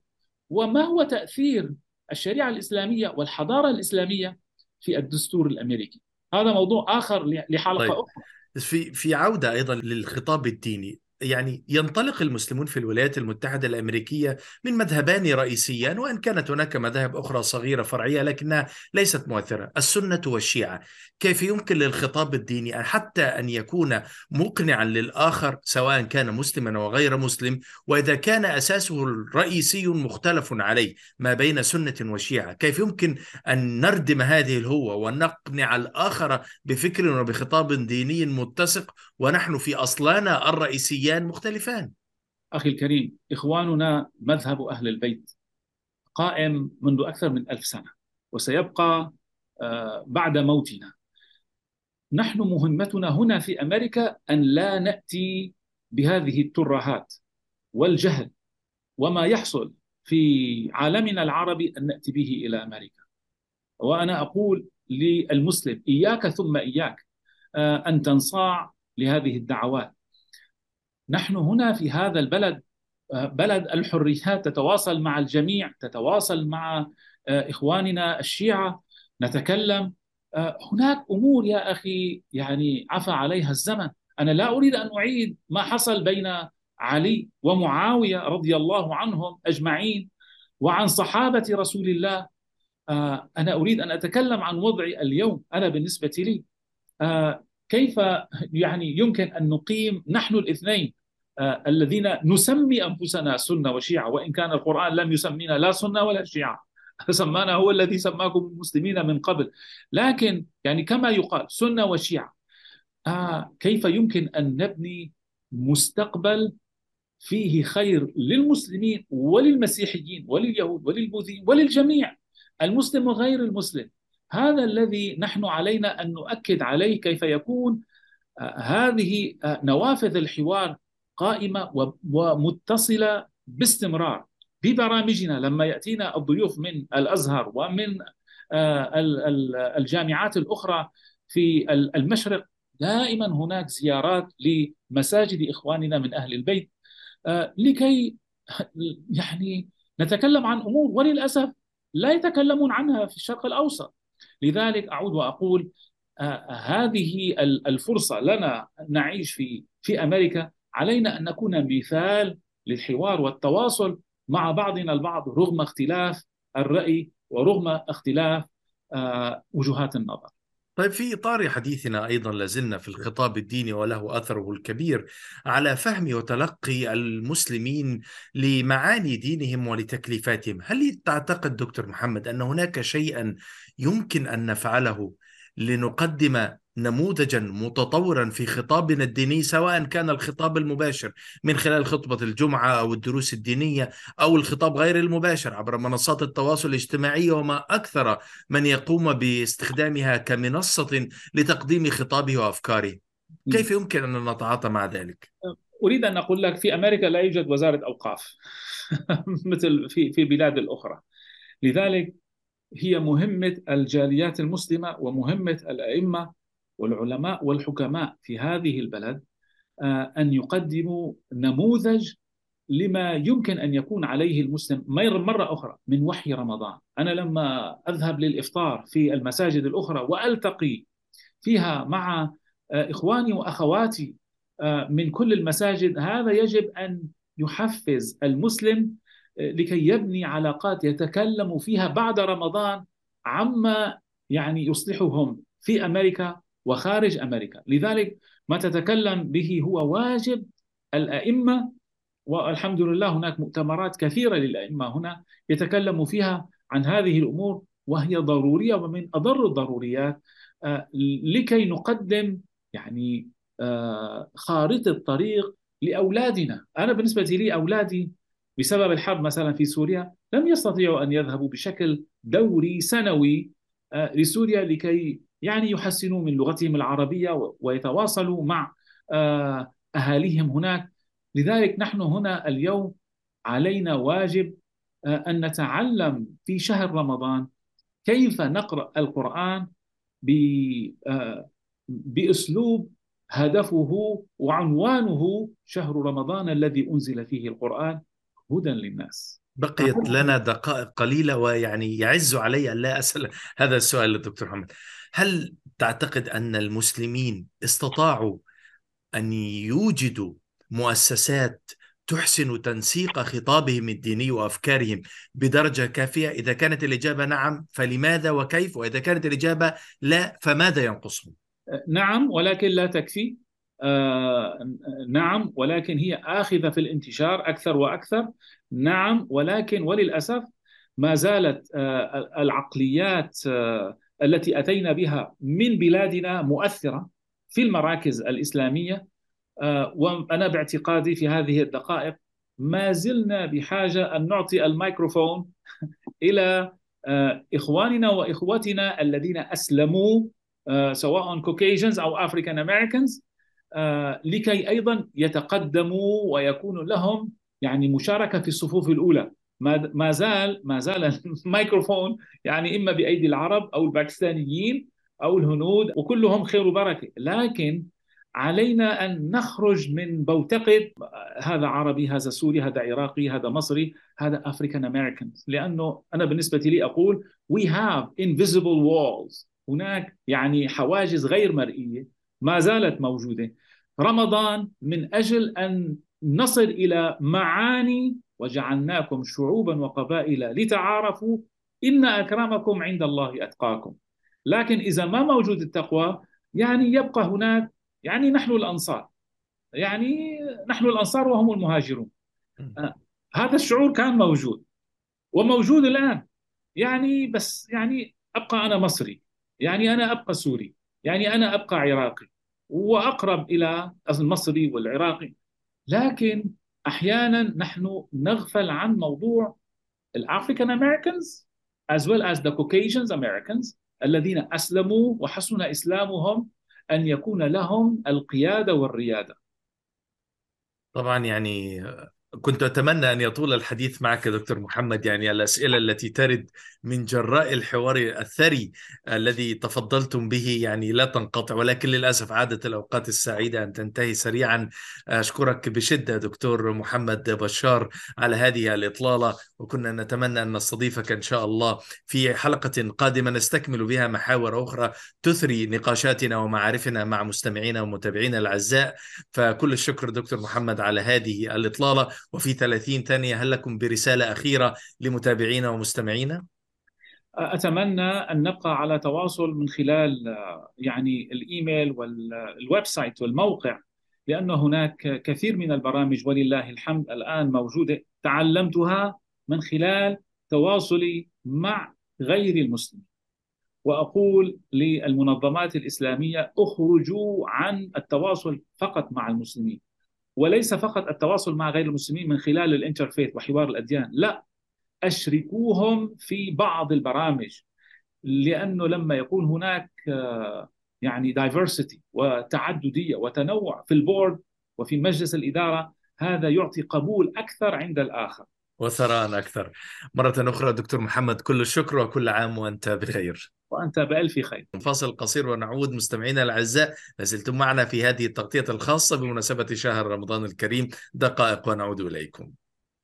وما هو تأثير الشريعة الإسلامية والحضارة الإسلامية في الدستور الأمريكي. هذا موضوع آخر لحلقة طيب. أخرى. في في عودة أيضا للخطاب الديني. يعني ينطلق المسلمون في الولايات المتحدة الأمريكية من مذهبان رئيسيان وإن كانت هناك مذاهب أخرى صغيرة فرعية لكنها ليست مؤثرة السنة والشيعة. كيف يمكن للخطاب الديني حتى أن يكون مقنعا للآخر سواء كان مسلما أو غير مسلم؟ وإذا كان أساسه الرئيسي مختلف عليه ما بين سنة وشيعة كيف يمكن أن نردم هذه الهوة ونقنع الآخر بفكر وبخطاب ديني متسق؟ ونحن في أصلنا الرئيسيان مختلفان. أخي الكريم إخواننا مذهب أهل البيت قائم منذ أكثر من ألف سنة وسيبقى آه، بعد موتنا. نحن مهمتنا هنا في أمريكا أن لا نأتي بهذه الترهات والجهل وما يحصل في عالمنا العربي أن نأتي به إلى أمريكا. وأنا أقول للمسلم إياك ثم إياك آه، أن تنصاع لهذه الدعوات. نحن هنا في هذا البلد آه، بلد الحريات تتواصل مع الجميع تتواصل مع آه، إخواننا الشيعة نتكلم. آه، هناك أمور يا أخي يعني عفى عليها الزمن، أنا لا أريد أن أعيد ما حصل بين علي ومعاوية رضي الله عنهم أجمعين وعن صحابة رسول الله. أنا أريد أن أتكلم عن وضعي اليوم. أنا بالنسبة لي كيف يعني يمكن أن نقيم نحن الاثنين؟ الذين نسمي أنفسنا سنة وشيعة وإن كان القرآن لم يسمينا لا سنة ولا شيعة. (laughs) سمانا هو الذي سماكم المسلمين من قبل. لكن يعني كما يقال سنة وشيعة. آه كيف يمكن أن نبني مستقبل فيه خير للمسلمين وللمسيحيين ولليهود وللبوذيين وللجميع؟ المسلم وغير المسلم. هذا الذي نحن علينا أن نؤكد عليه كيف يكون. آه هذه آه نوافذ الحوار قائمة ومتصلة باستمرار. ببرامجنا لما يأتينا الضيوف من الأزهر ومن آه، الجامعات الأخرى في المشرق دائما هناك زيارات لمساجد إخواننا من أهل البيت. آه، لكي (laughs) يعني نتكلم عن أمور وللأسف لا يتكلمون عنها في الشرق الأوسط. لذلك أعود وأقول آه، هذه الفرصة لنا نعيش في في أمريكا علينا أن نكون مثال للحوار والتواصل مع بعضنا البعض رغم اختلاف الرأي ورغم اختلاف آه، وجهات النظر. طيب في إطار حديثنا أيضا لازلنا في الخطاب الديني وله أثره الكبير على فهم وتلقي المسلمين لمعاني دينهم ولتكليفاتهم. هل تعتقد دكتور محمد أن هناك شيئا يمكن أن نفعله لنقدم نموذجا متطورا في خطابنا الديني سواء كان الخطاب المباشر من خلال خطبة الجمعة أو الدروس الدينية أو الخطاب غير المباشر عبر منصات التواصل الاجتماعي وما أكثر من يقوم باستخدامها كمنصة لتقديم خطابه وأفكاره. كيف يمكن أن نتعاطى مع ذلك؟ أريد أن أقول لك في أمريكا لا يوجد وزارة أوقاف (laughs) مثل في في البلاد الأخرى. لذلك هي مهمة الجاليات المسلمة ومهمة الأئمة والعلماء والحكماء في هذه البلد آه، أن يقدموا نموذج لما يمكن أن يكون عليه المسلم مرة أخرى من وحي رمضان، أنا لما أذهب للإفطار في المساجد الأخرى وألتقي فيها مع آه، إخواني وأخواتي آه، من كل المساجد هذا يجب أن يحفز المسلم لكي يبني علاقات يتكلم فيها بعد رمضان عما يعني يصلحهم في أمريكا وخارج أمريكا، لذلك ما تتكلم به هو واجب الأئمة والحمد لله هناك مؤتمرات كثيرة للأئمة هنا يتكلم فيها عن هذه الأمور وهي ضرورية ومن أضر الضروريات آه، لكي نقدم يعني آه، خارطة طريق لأولادنا، أنا بالنسبة لي أولادي بسبب الحرب مثلا في سوريا لم يستطيعوا أن يذهبوا بشكل دوري سنوي آه، لسوريا لكي يعني يحسنوا من لغتهم العربية ويتواصلوا مع أهاليهم هناك. لذلك نحن هنا اليوم علينا واجب أن نتعلم في شهر رمضان كيف نقرأ القرآن بأسلوب هدفه وعنوانه شهر رمضان الذي أنزل فيه القرآن هدى للناس. بقيت لنا دقائق قليلة ويعني يعز علي أن لا أسأل هذا السؤال للدكتور محمد هل تعتقد أن المسلمين استطاعوا أن يوجدوا مؤسسات تحسن تنسيق خطابهم الديني وأفكارهم بدرجة كافية؟ إذا كانت الإجابة نعم فلماذا وكيف؟ وإذا كانت الإجابة لا فماذا ينقصهم؟ نعم ولكن لا تكفي. آه نعم ولكن هي آخذة في الانتشار أكثر وأكثر نعم ولكن وللأسف ما زالت آه العقليات آه التي أتينا بها من بلادنا مؤثرة في المراكز الإسلامية. آه، وأنا باعتقادي في هذه الدقائق ما زلنا بحاجة أن نعطي الميكروفون (laughs) إلى آه، إخواننا وإخوتنا الذين أسلموا آه، سواء Caucasians أو African Americans لكي أيضا يتقدموا ويكون لهم يعني مشاركة في الصفوف الأولى. ما زال ما زال (laughs) الميكروفون يعني إما بأيدي العرب أو الباكستانيين أو الهنود وكلهم خير وبركة. لكن علينا أن نخرج من بوتقه هذا عربي هذا سوري هذا عراقي هذا مصري هذا African American لأنه أنا بالنسبة لي أقول we have invisible walls. هناك يعني حواجز غير مرئية ما زالت موجودة. رمضان من أجل أن نصل إلى معاني وجعلناكم شعوبا وقبائل لتعارفوا إن أكرمكم عند الله أتقاكم. لكن إذا ما موجود التقوى يعني يبقى هناك يعني نحن الأنصار. يعني نحن الأنصار وهم المهاجرون. آه، هذا الشعور كان موجود وموجود الآن. يعني بس يعني أبقى أنا مصري يعني أنا أبقى سوري يعني أنا أبقى عراقي وأقرب إلى المصري والعراقي. لكن أحيانا نحن نغفل عن موضوع ال African Americans as well as the Caucasians Americans الذين أسلموا وحسن إسلامهم أن يكون لهم القيادة والريادة. طبعا يعني كنت أتمنى أن يطول الحديث معك دكتور محمد. يعني الأسئلة التي ترد من جراء الحوار الثري الذي تفضلتم به يعني لا تنقطع ولكن للأسف عادت الأوقات السعيدة أن تنتهي سريعا. أشكرك بشدة دكتور محمد بشار على هذه الإطلالة وكنا نتمنى أن نستضيفك إن شاء الله في حلقة قادمة. نستكمل بها محاور أخرى تثري نقاشاتنا ومعارفنا مع مستمعينا ومتابعينا الأعزاء. فكل الشكر دكتور محمد على هذه الإطلالة. وفي 30 ثانية هل لكم برسالة أخيرة لمتابعينا ومستمعينا؟ أتمنى أن نبقى على تواصل من خلال يعني الإيميل وال website والموقع لأن هناك كثير من البرامج ولله الحمد الآن موجودة تعلمتها من خلال تواصلي مع غير المسلمين وأقول للمنظمات الإسلامية اخرجوا عن التواصل فقط مع المسلمين وليس فقط التواصل مع غير المسلمين من خلال الانترفيث وحوار الأديان. لا أشركوهم في بعض البرامج لأنه لما يكون هناك آه، يعني diversity وتعددية وتنوع في ال board وفي مجلس الإدارة هذا يعطي قبول أكثر عند الآخر. وثراء أكثر. مرة أخرى دكتور محمد كل الشكر وكل عام وأنت بخير. وأنت بألف خير. فاصل قصير ونعود مستمعينا الأعزاء لازلتم معنا في هذه التغطية الخاصة بمناسبة شهر رمضان الكريم. دقائق ونعود إليكم.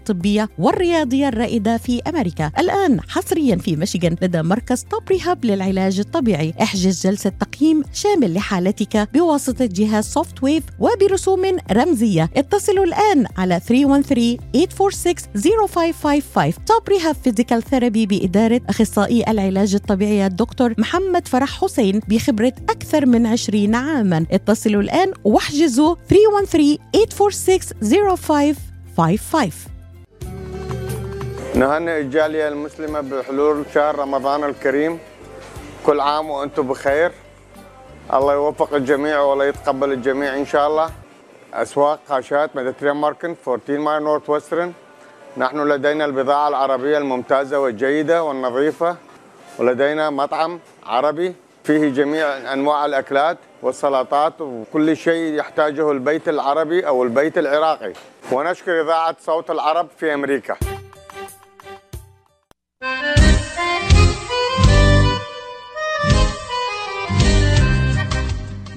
الطبية والرياضية الرائدة في أمريكا. الآن حصريا في ميشيغان لدى مركز Top Rehab للعلاج الطبيعي. احجز جلسة تقييم شامل لحالتك بواسطة جهاز SoftWave وبرسوم رمزية. اتصلوا الآن على 313-846-0555 Top Rehab Physical Therapy بإدارة أخصائي العلاج الطبيعي الدكتور محمد فرح حسين بخبرة أكثر من 20 عاما. اتصلوا الآن واحجزوا 313-846-0555 نهنئ الجالية المسلمة بحلول شهر رمضان الكريم. كل عام وأنتم بخير. الله يوفق الجميع ويتقبل الجميع إن شاء الله. أسواق خاشات Mediterranean Market 14 Mile Northwestern نحن لدينا البضاعة العربية الممتازة والجيدة والنظيفة. ولدينا مطعم عربي فيه جميع أنواع الأكلات والسلطات وكل شيء يحتاجه البيت العربي أو البيت العراقي. ونشكر إذاعة صوت العرب في أمريكا. Thank you.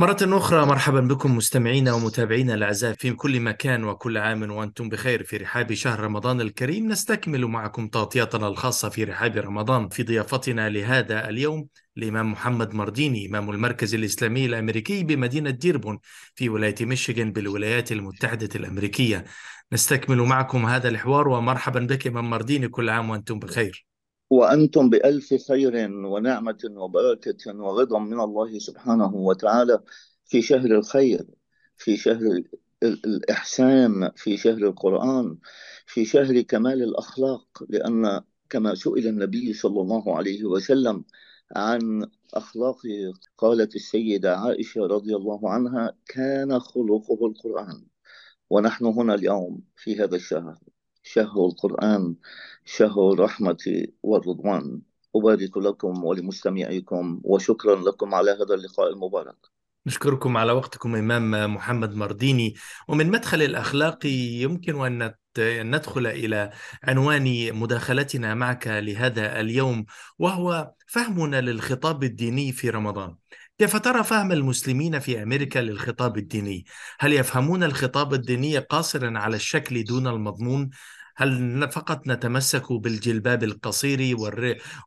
مرة أخرى مرحبا بكم مستمعينا ومتابعينا الأعزاء في كل مكان وكل عام وأنتم بخير في رحاب شهر رمضان الكريم. نستكمل معكم تغطيتنا الخاصة في رحاب رمضان. في ضيافتنا لهذا اليوم الإمام محمد مرديني إمام المركز الإسلامي الأمريكي بمدينة ديربون في ولاية ميشيغان بالولايات المتحدة الأمريكية. نستكمل معكم هذا الحوار ومرحبا بك إمام مرديني كل عام وأنتم بخير. وأنتم بألف خير ونعمة وبركة ورضا من الله سبحانه وتعالى في شهر الخير في شهر الإحسان في شهر القرآن في شهر كمال الأخلاق لأن كما سئل النبي صلى الله عليه وسلم عن أخلاقه قالت السيدة عائشة رضي الله عنها كان خلقه القرآن. ونحن هنا اليوم في هذا الشهر شهر القرآن. شهر الرحمة والرضوان أبارك لكم ولمستمعيكم وشكرا لكم على هذا اللقاء المبارك نشكركم على وقتكم إمام محمد مرديني ومن مدخل الأخلاقي يمكن أن ندخل إلى عنوان مداخلتنا معك لهذا اليوم وهو فهمنا للخطاب الديني في رمضان كيف ترى فهم المسلمين في أمريكا للخطاب الديني؟ هل يفهمون الخطاب الديني قاصرا على الشكل دون المضمون؟ هل فقط نتمسك بالجلباب القصير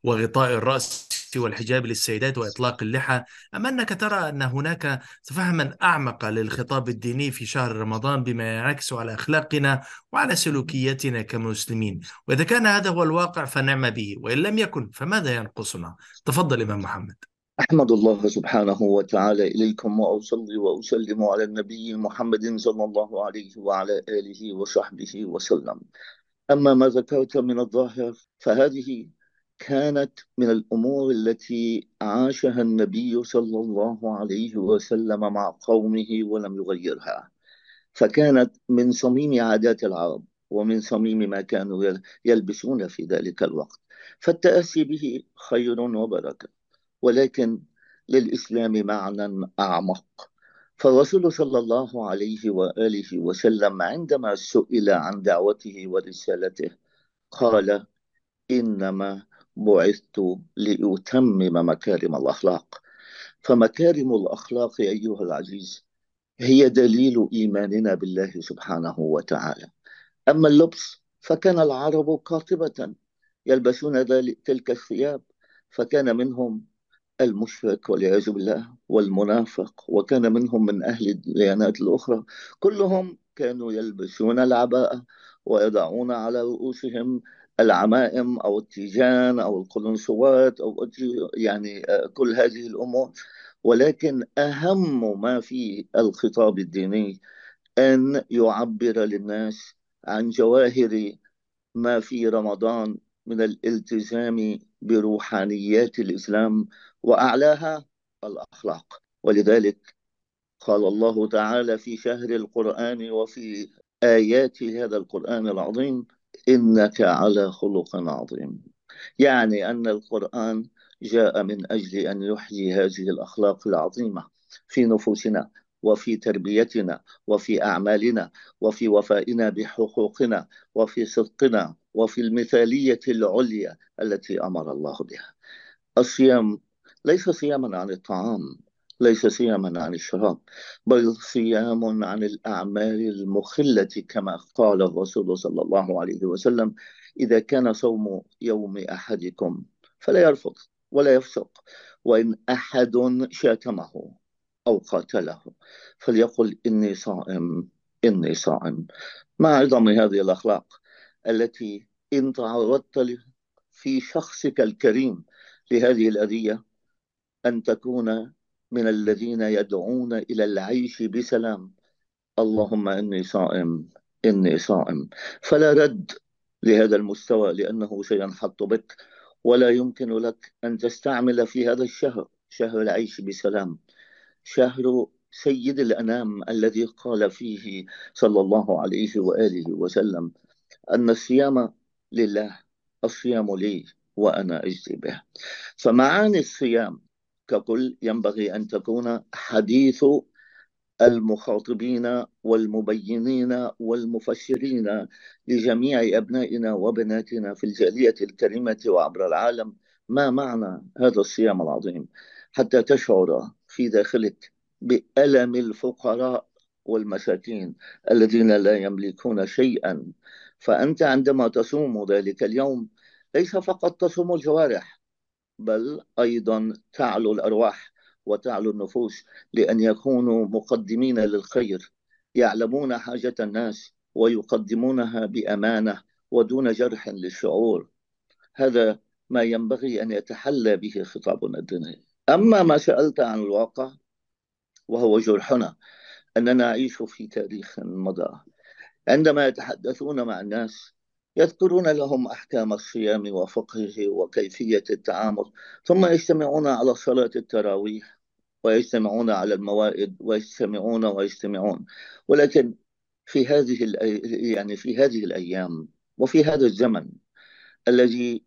وغطاء الرأس والحجاب للسيدات وإطلاق اللحى؟ أم أنك ترى أن هناك فهما أعمق للخطاب الديني في شهر رمضان بما ينعكس على أخلاقنا وعلى سلوكياتنا كمسلمين؟ وإذا كان هذا هو الواقع فنعم به وإن لم يكن فماذا ينقصنا؟ تفضل إمام محمد. أحمد الله سبحانه وتعالى إليكم وأصلي وأسلم على النبي محمد صلى الله عليه وعلى آله وصحبه وسلم. أما ما ذكرت من الظاهر فهذه كانت من الأمور التي عاشها النبي صلى الله عليه وسلم مع قومه ولم يغيرها. فكانت من صميم عادات العرب ومن صميم ما كانوا يلبسون في ذلك الوقت. فالتأسي به خير وبركة. ولكن للإسلام معنى أعمق. فالرسول صلى الله عليه وآله وسلم عندما سئل عن دعوته ورسالته قال إنما بعثت لأتمم مكارم الأخلاق. فمكارم الأخلاق أيها العزيز هي دليل إيماننا بالله سبحانه وتعالى. أما اللبس فكان العرب قاطبة يلبسون تلك الثياب فكان منهم المشرك والعياذ بالله والمنافق وكان منهم من أهل الديانات الأخرى. كلهم كانوا يلبسون العباءة ويضعون على رؤوسهم العمائم أو التيجان أو القلنسوات أو يعني كل هذه الأمور. ولكن أهم ما في الخطاب الديني أن يعبر للناس عن جواهر ما في رمضان من الالتزام بروحانيات الإسلام وأعلاها الأخلاق. ولذلك قال الله تعالى في شهر القرآن وفي آيات هذا القرآن العظيم إنك على خلق عظيم. يعني أن القرآن جاء من أجل أن يحيي هذه الأخلاق العظيمة في نفوسنا وفي تربيتنا وفي أعمالنا وفي وفائنا بحقوقنا وفي صدقنا وفي المثالية العليا التي أمر الله بها. الصيام ليس صياما عن الطعام ليس صياما عن الشراب بل صيام عن الأعمال المخلة كما قال الرسول صلى الله عليه وسلم إذا كان صوم يوم أحدكم فلا يرفض ولا يفسق وإن أحد شاتمه أو قاتله فليقل إني صائم إني صائم. مع عظم هذه الأخلاق التي إن تعرضت في شخصك الكريم لهذه الأذية أن تكون من الذين يدعون إلى العيش بسلام. اللهم إني صائم إني صائم. فلا رد لهذا المستوى لأنه سينحط بك ولا يمكن لك أن تستعمل في هذا الشهر شهر العيش بسلام. شهر سيد الأنام الذي قال فيه صلى الله عليه وآله وسلم أن الصيام لله الصيام لي وأنا أجزي به. فمعاني الصيام ككل ينبغي أن تكون حديث المخاطبين والمبينين والمفسرين لجميع أبنائنا وبناتنا في الجالية الكريمة وعبر العالم ما معنى هذا الصيام العظيم؟ حتى تشعر في داخلك بألم الفقراء والمساكين الذين لا يملكون شيئا. فأنت عندما تصوم ذلك اليوم ليس فقط تصوم الجوارح بل أيضا تعلو الأرواح وتعلو النفوس لأن يكونوا مقدمين للخير يعلمون حاجة الناس ويقدمونها بأمانة ودون جرح للشعور. هذا ما ينبغي أن يتحلى به خطابنا الديني. أما ما سألت عن الواقع وهو جرحنا أننا نعيش في تاريخ مضى. عندما يتحدثون مع الناس يذكرون لهم أحكام الصيام وفقهه وكيفية التعامل ثم يجتمعون على صلاة التراويح ويجتمعون على الموائد ويجتمعون ويجتمعون. ولكن في هذه يعني في هذه الأيام وفي هذا الزمن الذي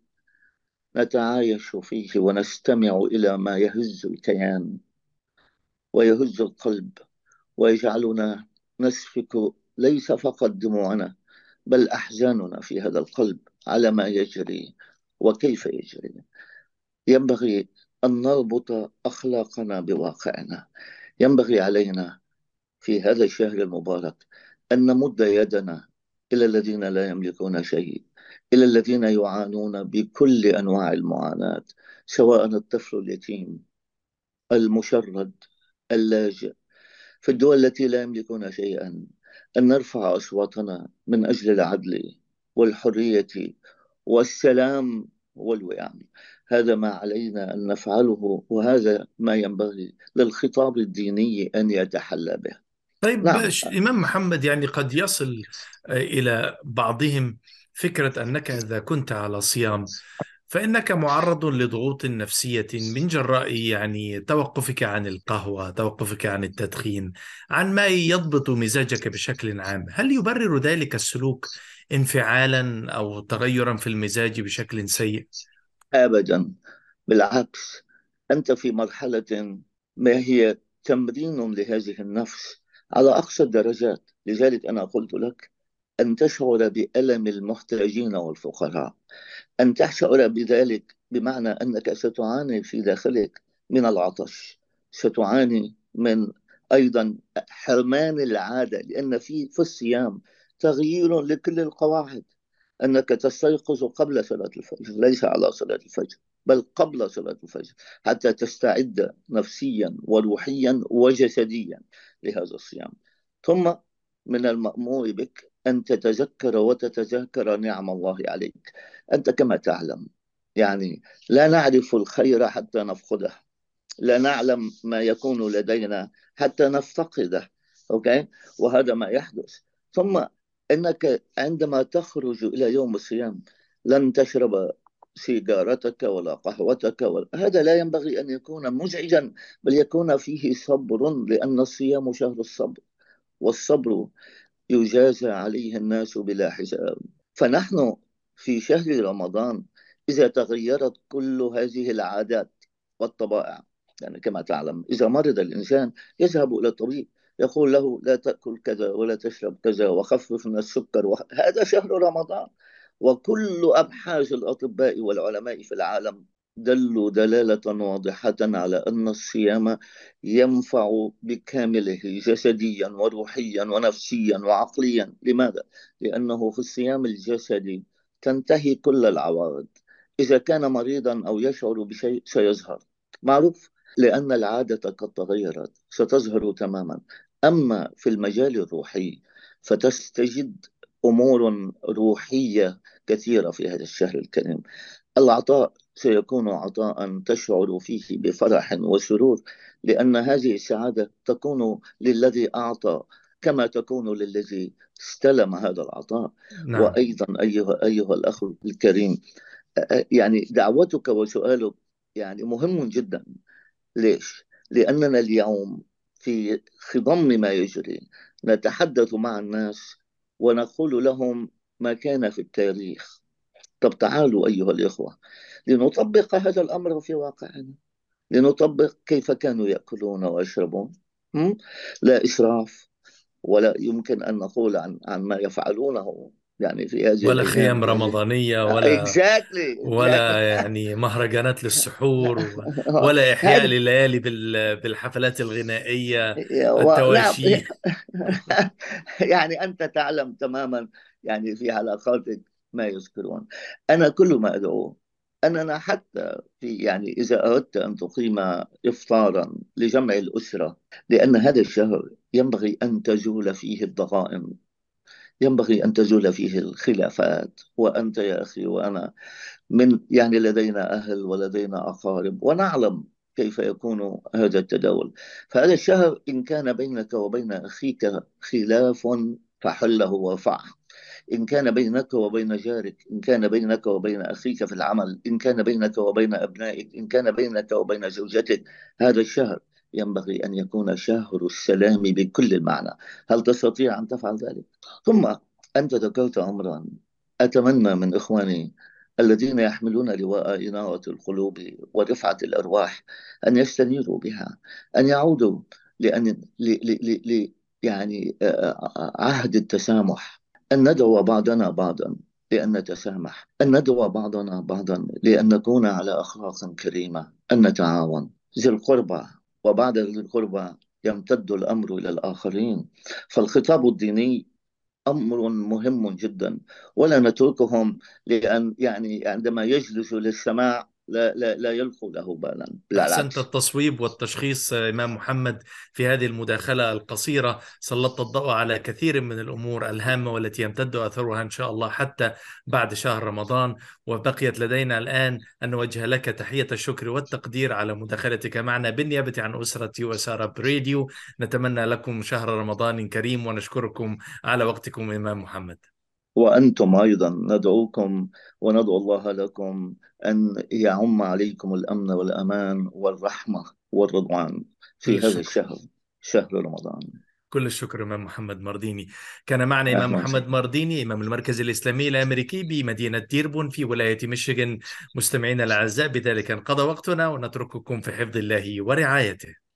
نتعايش فيه ونستمع إلى ما يهز الكيان ويهز القلب ويجعلنا نسفك ليس فقط دموعنا بل أحزاننا في هذا القلب على ما يجري وكيف يجري. ينبغي أن نربط أخلاقنا بواقعنا. ينبغي علينا في هذا الشهر المبارك أن نمد يدنا إلى الذين لا يملكون شيء إلى الذين يعانون بكل أنواع المعاناة سواء الطفل اليتيم المشرد اللاجئ. في الدول التي لا يملكون شيئا أن نرفع أصواتنا من أجل العدل والحرية والسلام والوئام هذا ما علينا أن نفعله وهذا ما ينبغي للخطاب الديني أن يتحلى به طيب نعم. إمام محمد يعني قد يصل إلى بعضهم فكرة أنك إذا كنت على صيام فإنك معرض لضغوط نفسية من جراء يعني توقفك عن القهوة، توقفك عن التدخين، عن ما يضبط مزاجك بشكل عام، هل يبرر ذلك السلوك انفعالا أو تغيرا في المزاج بشكل سيء؟ أبدا. بالعكس أنت في مرحلة ما هي تمرين لهذه النفس على أقصى الدرجات. لذلك أنا قلت لك أن تشعر بألم المحتاجين والفقراء. أن تشعر بذلك بمعنى أنك ستعاني في داخلك من العطش. ستعاني من أيضا حرمان العادة لأن في في الصيام تغيير لكل القواعد. أنك تستيقظ قبل صلاة الفجر ليس على صلاة الفجر بل قبل صلاة الفجر حتى تستعد نفسيا وروحيا وجسديا لهذا الصيام. ثم من المأمور بك أن تتذكر وتتذكر نعم الله عليك. أنت كما تعلم يعني لا نعرف الخير حتى نفقده. لا نعلم ما يكون لدينا حتى نفتقده أوكي وهذا ما يحدث. ثم إنك عندما تخرج إلى يوم الصيام لن تشرب سيجارتك ولا قهوتك ولا هذا لا ينبغي أن يكون مزعجا بل يكون فيه صبر لأن الصيام شهر الصبر. والصبر يجازى عليه الناس بلا حساب فنحن في شهر رمضان إذا تغيرت كل هذه العادات والطبائع يعني كما تعلم إذا مرض الإنسان يذهب إلى الطبيب يقول له لا تأكل كذا ولا تشرب كذا وخفف من السكر. هذا شهر رمضان وكل أبحاث الأطباء والعلماء في العالم دلوا دلالة واضحة على أن الصيام ينفع بكامله جسديا وروحيا ونفسيا وعقليا. لماذا؟ لأنه في الصيام الجسدي تنتهي كل العوارض. إذا كان مريضا أو يشعر بشيء سيظهر معروف لأن العادة قد تغيرت ستظهر تماما. أما في المجال الروحي فتستجد أمور روحية كثيرة في هذا الشهر الكريم. العطاء سيكون عطاء تشعر فيه بفرح وسرور لأن هذه السعادة تكون للذي أعطى كما تكون للذي استلم هذا العطاء نعم. وأيضا أيها, أيها الأخ الكريم يعني دعوتك وسؤالك يعني مهم جدا ليش؟ لأننا اليوم في خضم ما يجري نتحدث مع الناس ونقول لهم ما كان في التاريخ طب تعالوا أيها الإخوة لنطبق هذا الأمر في واقعنا. لنطبق كيف كانوا يأكلون ويشربون. لا إسراف ولا يمكن أن نقول عن عن ما يفعلونه يعني في هذه ولا خيام رمضانية ولا exactly. ولا (laughs) يعني مهرجانات للسحور (laughs) ولا إحياء لليالي بالحفلات الغنائية التواشي. (laughs) يعني أنت تعلم تماما يعني في حلقاتك ما يذكرون. أنا كل ما أدعوه أننا حتى في يعني إذا أردت أن تقيم إفطارا لجمع الأسرة لأن هذا الشهر ينبغي أن تزول فيه الضغائن ينبغي أن تزول فيه الخلافات. وأنت يا أخي وأنا من يعني لدينا أهل ولدينا أقارب ونعلم كيف يكون هذا التداول. فهذا الشهر إن كان بينك وبين أخيك خلاف فحله وفعه إن كان بينك وبين جارك إن كان بينك وبين أخيك في العمل إن كان بينك وبين أبنائك إن كان بينك وبين زوجتك هذا الشهر ينبغي أن يكون شهر السلام بكل المعنى. هل تستطيع أن تفعل ذلك؟ ثم أنت ذكرت أمرا. أتمنى من إخواني الذين يحملون لواء إنارة القلوب ورفعة الأرواح أن يستنيروا بها أن يعودوا لأن ل ل ل يعني عهد التسامح. أن ندعو بعضنا بعضا لأن نتسامح أن ندعو بعضنا بعضا لأن نكون على أخلاق كريمة أن نتعاون. ذي القربى وبعد ذي القربى يمتد الأمر إلى الآخرين. فالخطاب الديني أمر مهم جدا ولا نتركهم لأن يعني عندما يجلسوا للسماع لا لا لا يلقوا له بالا. أحسنت التصويب والتشخيص إمام محمد في هذه المداخلة القصيرة. سلطت الضوء على كثير من الأمور الهامة والتي يمتد أثرها إن شاء الله حتى بعد شهر رمضان. وبقيت لدينا الآن أن نوجه لك تحية الشكر والتقدير على مداخلتك معنا بالنيابة عن أسرة يوسارا بريديو نتمنى لكم شهر رمضان كريم ونشكركم على وقتكم إمام محمد. وأنتم أيضا ندعوكم وندعو الله لكم أن يعم عليكم الأمن والأمان والرحمة والرضوان في هذا الشهر شهر رمضان. كل الشكر إمام محمد مرديني كان معنا إمام محمد مرديني إمام المركز الإسلامي الأمريكي بمدينة ديربون في ولاية ميشيغان. مستمعينا الأعزاء بذلك انقضى وقتنا ونترككم في حفظ الله ورعايته.